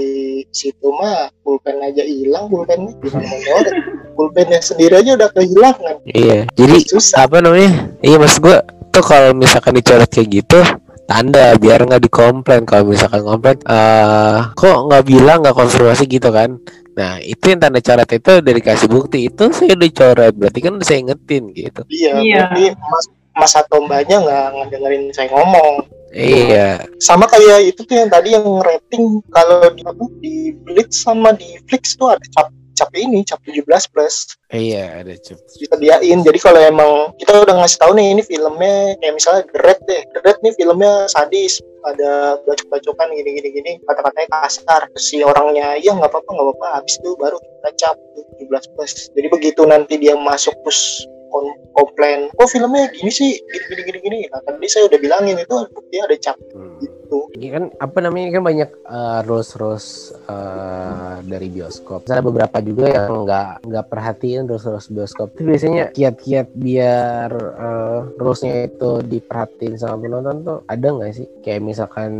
situ mah pulpen aja hilang pulpennya pulpennya sendiri aja udah kehilangan Iya. Jadi susah apa namanya? Iya mas gua tuh kalau misalkan dicoret kayak gitu tanda biar nggak dikomplain kalau misalkan komplain eh kok nggak bilang nggak konfirmasi gitu kan nah itu yang tanda coret itu udah dikasih bukti itu saya udah coret berarti kan udah saya ingetin gitu Iya, Iya. berarti Mas Mas atau Mbaknya nggak ngedengerin saya ngomong. iya. Sama kayak itu tuh yang tadi yang rating kalau di apa di Blitz sama di Flix tuh ada cap cap ini cap 17 plus. Iya ada cup disediain. Jadi kalau emang kita udah ngasih tahu nih ini filmnya kayak misalnya The Red deh. The Red nih filmnya sadis. Ada bacok-bacokan gini-gini gini kata-katanya kasar. Si orangnya iya nggak apa-apa nggak apa-apa. Habis itu baru kita cap 17 plus. Jadi begitu nanti dia masuk terus komplain kok filmnya gini sih gini gini gini gini nah tadi saya udah bilangin itu bukti ada cap Hmm. gitu Ini kan apa namanya kan banyak rules rules dari bioskop. Ada beberapa juga yang nggak nggak perhatiin rules rules bioskop. Itu biasanya kiat-kiat biar uh, rulesnya itu diperhatiin sama penonton tuh ada nggak sih? Kayak misalkan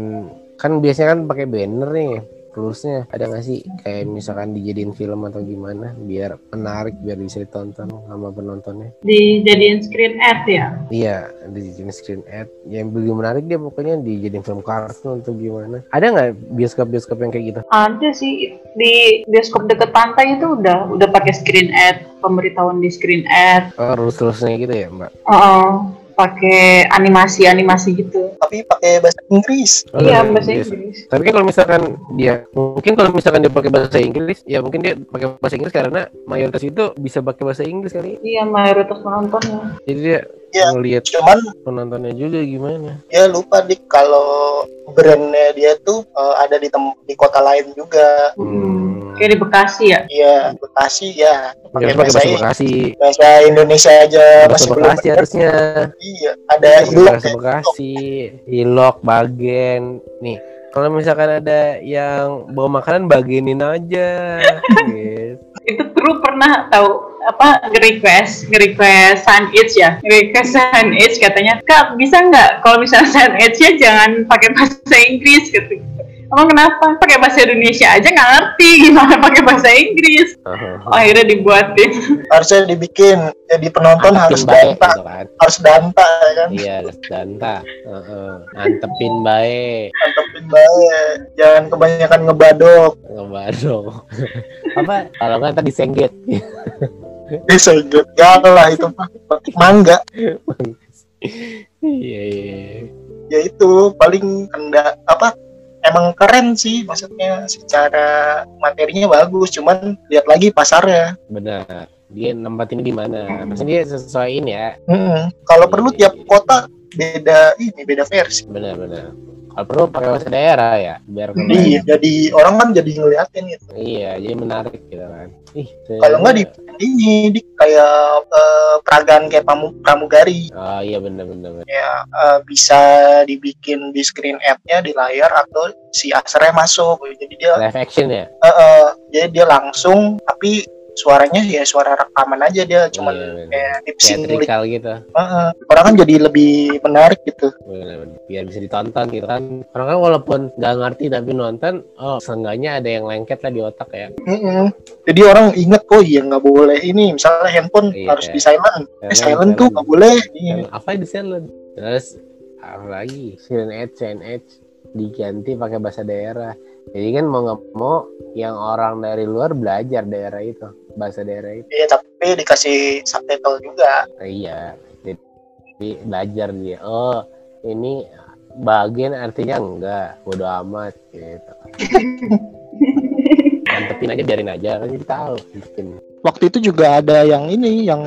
kan biasanya kan pakai banner nih rulesnya ada nggak sih kayak misalkan dijadiin film atau gimana biar menarik biar bisa ditonton sama penontonnya Dijadiin screen ad ya? Iya, dijadiin screen ad. Yang belum menarik dia pokoknya dijadiin film kartun atau gimana. Ada nggak bioskop-bioskop yang kayak gitu? Ada sih di bioskop deket pantai itu udah udah pakai screen ad, pemberitahuan di screen ad, Oh, rules-rulesnya gitu ya, Mbak? oh, pakai animasi-animasi gitu. tapi pakai bahasa Inggris Oh, iya, bahasa Inggris. Tapi kan kalau misalkan dia, mungkin kalau misalkan dia pakai bahasa Inggris, ya mungkin dia pakai bahasa Inggris karena mayoritas itu bisa pakai bahasa Inggris kali. Iya, mayoritas penontonnya. Jadi dia Iya. ngelihat cuman penontonnya juga gimana. dia lupa dik kalau brandnya dia tuh eh, ada di tem di kota lain juga Hmm. Kayak di Bekasi ya? iya Bekasi ya Dia pakai bahasa, bahasa Bekasi. bahasa Indonesia aja Bahasa masih belum Bekasi harusnya. iya ada ilok bahasa ya Bekasi, ilok, bagen. Nih, kalau misalkan ada yang bawa makanan bagenin aja. gitu. Itu kru pernah tahu apa nge-request nge-request sandwich ya nge-request sandwich katanya kak bisa nggak kalau misalnya sandwichnya jangan pakai bahasa Inggris gitu emang kenapa? Pakai bahasa Indonesia aja nggak ngerti gimana pakai bahasa Inggris. Aha. oh, akhirnya dibuatin. Harusnya dibikin jadi penonton harus Antepin baik danta. gitu kan. harus danta ya kan? Iya, harus danta. Heeh. Antepin baik. mantepin bahaya jangan kebanyakan ngebadok. Ngebadong apa? Kalau nggak tadi sengget bisa gitu galah itu mangga. Iya iya ya itu paling hendak apa emang keren sih maksudnya secara materinya bagus cuman lihat lagi pasarnya. Benar dia nempatin di mana maksudnya dia sesuaiin ya. Mm-mm. kalau perlu tiap kota beda ini beda versi. Benar benar. Kalau perlu pakai bahasa daerah ya biar keren. iya jadi orang kan jadi ngeliatin gitu. Iya jadi menarik gitu kan. Ih kalau nggak di ini di kayak eh, peragaan kayak pamu, pramugari. Oh iya benar benar benar. ya eh, bisa dibikin di screen ad-nya di layar atau si asernya masuk. Jadi dia live action ya? Eh, eh, jadi dia langsung tapi suaranya ya suara rekaman aja dia cuman Iya, benar. kayak theatrical gitu. Heeh. orang kan jadi lebih menarik gitu. Benar. biar bisa ditonton gitu kan. Orang kan walaupun nggak ngerti tapi nonton oh seenggaknya ada yang lengket lah di otak ya. Mm-mm. jadi orang inget oh iya nggak boleh ini. Misalnya handphone Iya. harus di silent. Eh Silent, silent tuh nggak boleh. Iya. Yang apa di silent? Terus apa lagi? Silent Edge Silent Edge diganti pakai bahasa daerah. Jadi kan mau nggak mau yang orang dari luar belajar daerah itu bahasa daerah itu. Iya, tapi dikasih subtitle juga. Nah, iya. Jadi belajar dia. Oh ini bagian artinya enggak. Bodo amat gitu. Mantepin aja biarin aja. Kan jadi tahu mantepin. Waktu itu juga ada yang ini yang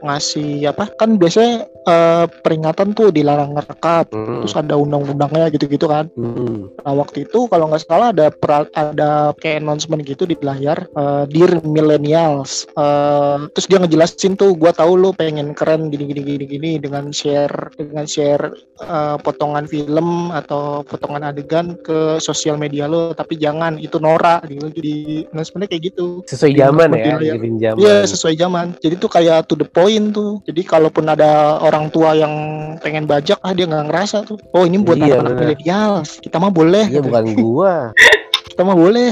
ngasih apa kan biasanya eh, peringatan tuh dilarang ngerekam Hmm. terus ada undang-undangnya gitu-gitu kan Hmm. nah waktu itu kalau nggak salah ada pra- ada kayak announcement gitu di layar eh, dear millennials Eh, terus dia ngejelasin tuh gua tahu lu pengen keren gini gini gini gini dengan share dengan share eh, potongan film atau potongan adegan ke sosial media lo tapi jangan itu norak gitu jadi announcementnya kayak gitu sesuai zaman ya zaman Iya sesuai zaman. Jadi tuh kayak to the point tuh. Jadi kalaupun ada orang tua yang pengen bajak, ah dia nggak ngerasa tuh. Oh ini buat Iya, anak-anak milenial. Kita mah boleh. iya gitu. bukan gua Kita mah boleh.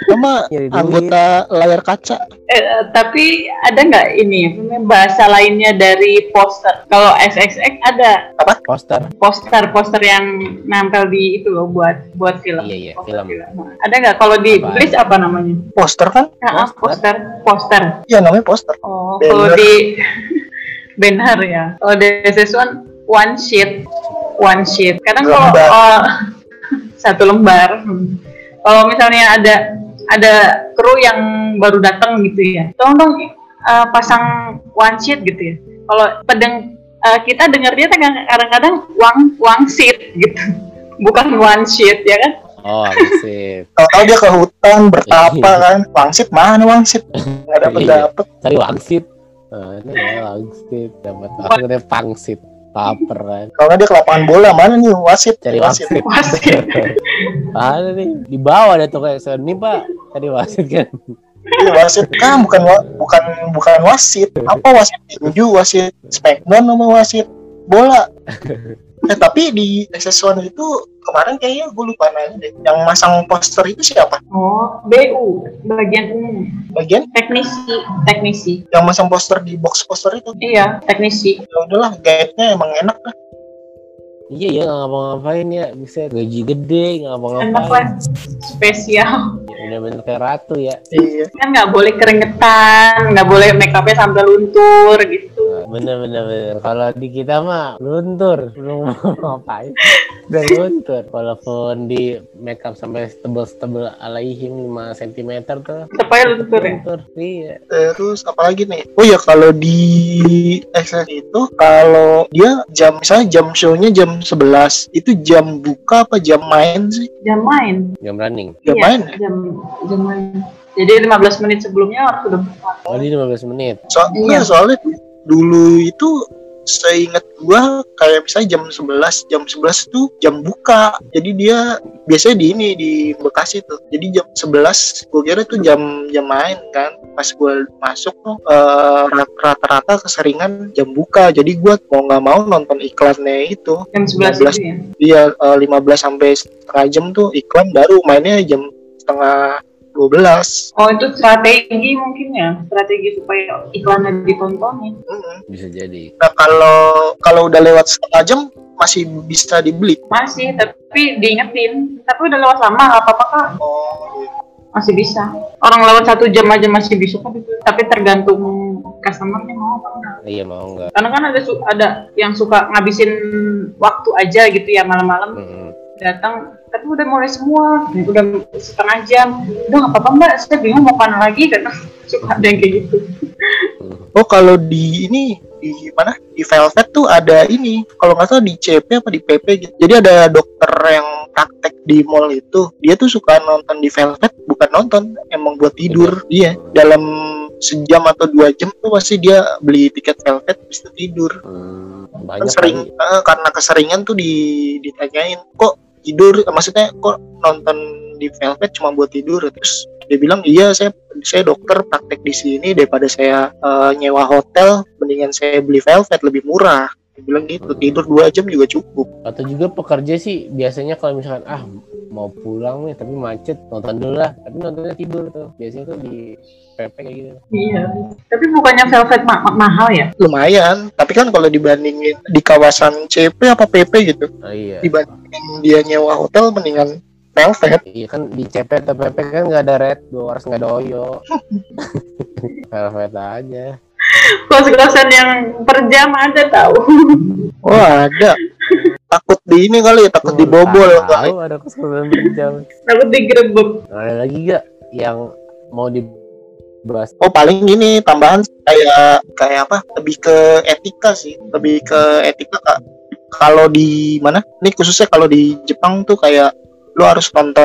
Kita mah Nyari duit. anggota layar kaca. Eh, tapi ada nggak ini apa bahasa lainnya dari poster? Kalau XXX ada poster poster-poster yang nempel di itu loh buat buat film. Iya, iya, Poster film. Nah, Ada nggak kalau di Apa? tulis apa namanya? poster kan Ah, ah, poster, poster. iya namanya poster Oh, kalau di benar ya. Kalau di one one sheet, one sheet. Kadang kalau oh, satu lembar. Hmm. Kalau misalnya ada ada kru yang baru datang gitu ya, tolong dong eh, pasang one sheet gitu ya. Kalau pedeng eh, kita dengar dia kan kadang-kadang wang wang sheet gitu, bukan one sheet ya kan? oh sip kalau dia ke hutan bertapa kan? Wangsit mana wangsit nggak dapet Iya. dapet cari wangsit Ah, ini ya wangsit dapat akhirnya pangsit paper kan? Kalau nggak dia ke lapangan bola? Mana nih? Wasit cari wasit wangsit Wasit. ada nih? Di bawah ada tuh kayak ini pak. Tadi wasit kan Iya, wasit. Kan bukan wa- bukan bukan wasit. Apa wasit? Tinju wasit. Spekdon sama wasit. Bola. Eh tapi di SS1 itu kemarin kayaknya gue lupa nanya deh. Yang masang poster itu siapa? Oh, BU, bagian umum. bagian? Teknisi, teknisi. yang masang poster di box poster itu? Iya, teknisi. ya udahlah guide-nya emang enak lah iya ya nggak ngapa-ngapain ya. Bisa gaji gede nggak ngapa-ngapain. Spesial. bener-bener kayak ratu ya. Iya. Kan nggak boleh keringetan, nggak boleh make upnya sampai luntur gitu. bener-bener bener. Kalau di kita mah luntur. Belum ngapain udah luntur walaupun di makeup sampai tebel-tebel alaihim 5 cm tuh Supaya luntur ya. luntur iya terus apalagi nih oh ya kalau di SS itu kalau dia jam misalnya jam show-nya jam 11 itu jam buka apa jam main sih Jam main. jam running jam Iya, main ya? Jam, jam main. Jadi 15 menit sebelumnya harus sudah buka. oh di 15 menit So, Iya. enggak, soalnya dulu itu seingat gua kayak misalnya jam 11 jam 11 tuh jam buka. Jadi dia biasanya di ini di Bekasi tuh. Jadi jam 11 gua kira tuh jam jam main kan. Pas gua masuk tuh eh, rata-rata keseringan jam buka. Jadi gua mau nggak mau nonton iklannya itu. Jam 11 itu ya. dia eh, 15 sampai setengah jam tuh iklan baru. Mainnya jam setengah 12 Oh itu strategi mungkin ya, strategi supaya iklannya ditontonin. Mm-mm. bisa jadi Nah kalau kalau udah lewat setengah jam masih bisa dibeli Masih, tapi diingetin. Tapi udah lewat lama, nggak apa-apa kak. oh iya. Masih bisa. Orang lewat satu jam aja masih bisa kok. gitu. Tapi tergantung customernya mau apa enggak. Iya mau enggak. Karena kan ada su- ada yang suka ngabisin waktu aja gitu ya malam-malam Mm-mm. datang tapi udah mulai semua udah setengah jam. Udah nggak apa-apa mbak. Saya bingung mau ke mana lagi kan suka ada yang kayak gitu. Oh kalau di ini di mana? Di Velvet tuh ada ini. Kalau nggak salah di CP apa di PP gitu. Jadi ada dokter yang praktek di mall itu. Dia tuh suka nonton di Velvet bukan nonton emang buat tidur. Iya. Dalam sejam atau dua jam tuh pasti dia beli tiket Velvet bisa tidur. Hmm, kan banyak sering kali. eh, karena keseringan tuh di, ditanyain kok tidur maksudnya kok nonton di Velvet cuma buat tidur terus dia bilang iya saya saya dokter praktek di sini daripada saya eh, nyewa hotel mendingan saya beli Velvet lebih murah bilang gitu tidur dua jam juga cukup. Atau juga pekerja sih biasanya kalau misalkan ah mau pulang nih tapi macet nonton dulu lah. Tapi nontonnya tidur tuh biasanya tuh di PP kayak gitu. Iya. Tapi bukannya velvet ma- ma- mahal ya? Lumayan tapi kan kalau dibandingin di kawasan CP apa PP gitu oh iya. dibandingin dia nyewa hotel mendingan Velvet. Iya kan di CP atau PP kan nggak ada red doors nggak ada oyo. Velvet aja kos-kosan yang per jam ada tahu. Wah ada. Takut di ini kali ya takut dibobol kali tahu ada kesulitan berjam takut digerebek ada lagi gak yang mau dibahas? Oh paling ini tambahan kayak kayak apa? Lebih ke etika sih, lebih ke etika kak. Kalau di mana? Ini khususnya kalau di Jepang tuh kayak lu harus nonton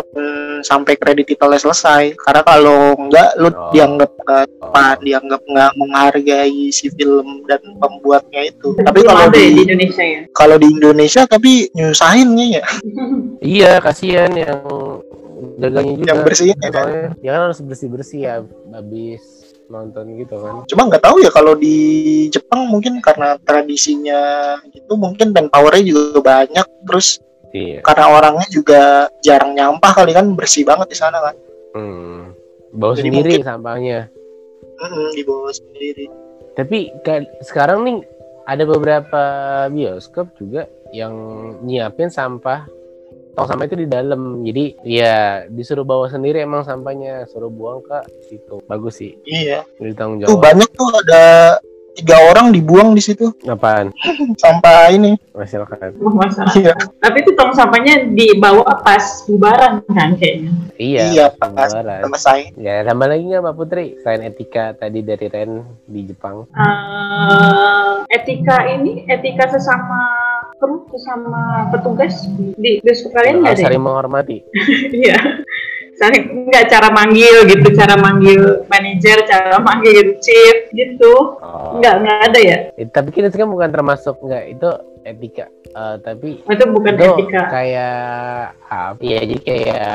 sampai kredit titelnya selesai. Karena kalau enggak lu Oh. dianggap eh, apa? Dianggap nggak menghargai si film dan pembuatnya itu. Tapi kalau ya di di Indonesia ya kalau di Indonesia tapi nyusahinnya ya, iya kasihan yang dagangnya juga yang bersihin ya. kan? ya kan harus bersih bersih ya habis nonton gitu kan Cuma nggak tahu ya kalau di Jepang mungkin karena tradisinya gitu mungkin manpowernya juga banyak terus iya. Karena orangnya juga jarang nyampah kali kan bersih banget di sana kan. Hmm. bawa Jadi sendiri mungkin- sampahnya. Mm-mm, dibawa sendiri. Tapi ka- sekarang nih ada beberapa bioskop juga yang nyiapin sampah. Tong sampah itu di dalam. Jadi ya disuruh bawa sendiri emang sampahnya. Suruh buang ke situ bagus sih. Iya. Jadi tanggung tuh jawab. banyak tuh ada tiga orang dibuang di situ. Apaan? Sampah ini. Silakan. Masalah. Iya. Tapi itu tong sampahnya dibawa pas bubaran kan kayaknya? Iya Iya, pas lebaran. selesai ya tambah lagi nggak mbak Putri? Selain etika tadi dari Ren di Jepang. Eh, etika ini etika sesama kru sesama petugas di bioskop kalian nggak ada ya? saling menghormati. Iya. Saling nggak cara manggil gitu, cara manggil manajer, cara manggil chief gitu. oh. Nggak nggak ada ya. Eh, tapi kita kan bukan termasuk nggak itu etika Eh, tapi Itu bukan itu etika. kayak apa ya jadi kayak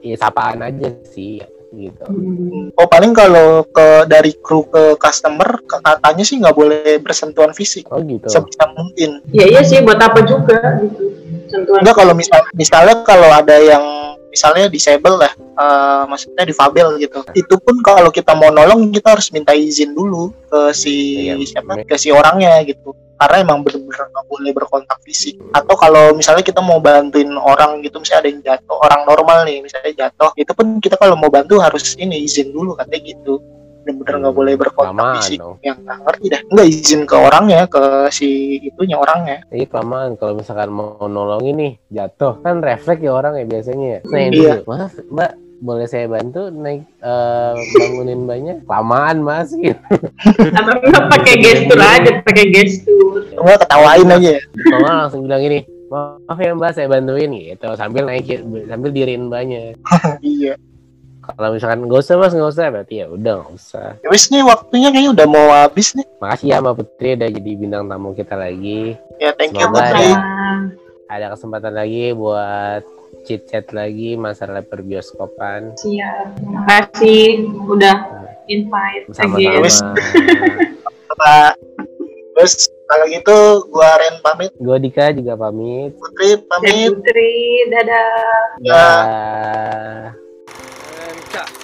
ya sapaan aja sih gitu Hmm. oh paling kalau ke dari kru ke customer katanya sih nggak boleh bersentuhan fisik oh gitu sebisa mungkin Ya iya sih buat apa juga gitu. Sentuhan. enggak kalau misal misalnya kalau ada yang misalnya disable lah eh, maksudnya difabel gitu. Itu pun kalau kita mau nolong kita harus minta izin dulu ke si Iya, siapa? Ke si orangnya gitu. Karena emang bener-bener nggak boleh berkontak fisik. Atau kalau misalnya kita mau bantuin orang gitu misalnya ada yang jatuh orang normal nih misalnya jatuh itu pun kita kalau mau bantu harus ini izin dulu katanya gitu bener-bener nggak boleh berkontak fisik dong. yang nggak ngerti dah nggak izin ke orangnya ke si itunya orangnya Iya kelamaan kalau misalkan mau nolongin nih jatuh kan refleks ya orang ya biasanya ya. Nah ini Iya. maaf mbak boleh saya bantu naik eh, bangunin mbaknya kelamaan mas gitu. Atau pakai gestur aja, pakai gestur. nggak ketawain aja ya Kalau nggak langsung bilang gini maaf ya mbak saya bantuin gitu sambil naikin sambil diriin mbaknya. iya Kalau misalkan nggak usah mas nggak usah berarti ya udah nggak usah. Ya wis nih waktunya kayaknya udah mau habis nih. Makasih ya mbak Putri udah jadi bintang tamu kita lagi. Ya thank you Semoga Putri. Nah, Ada kesempatan lagi buat chit chat lagi masalah perbioskopan siap. Terima kasih udah invite. Wes. Sama terus kalau gitu gua Ren pamit, Gue Dika juga pamit. Putri Dan pamit. Putri, dadah. Ya. Dah. 来た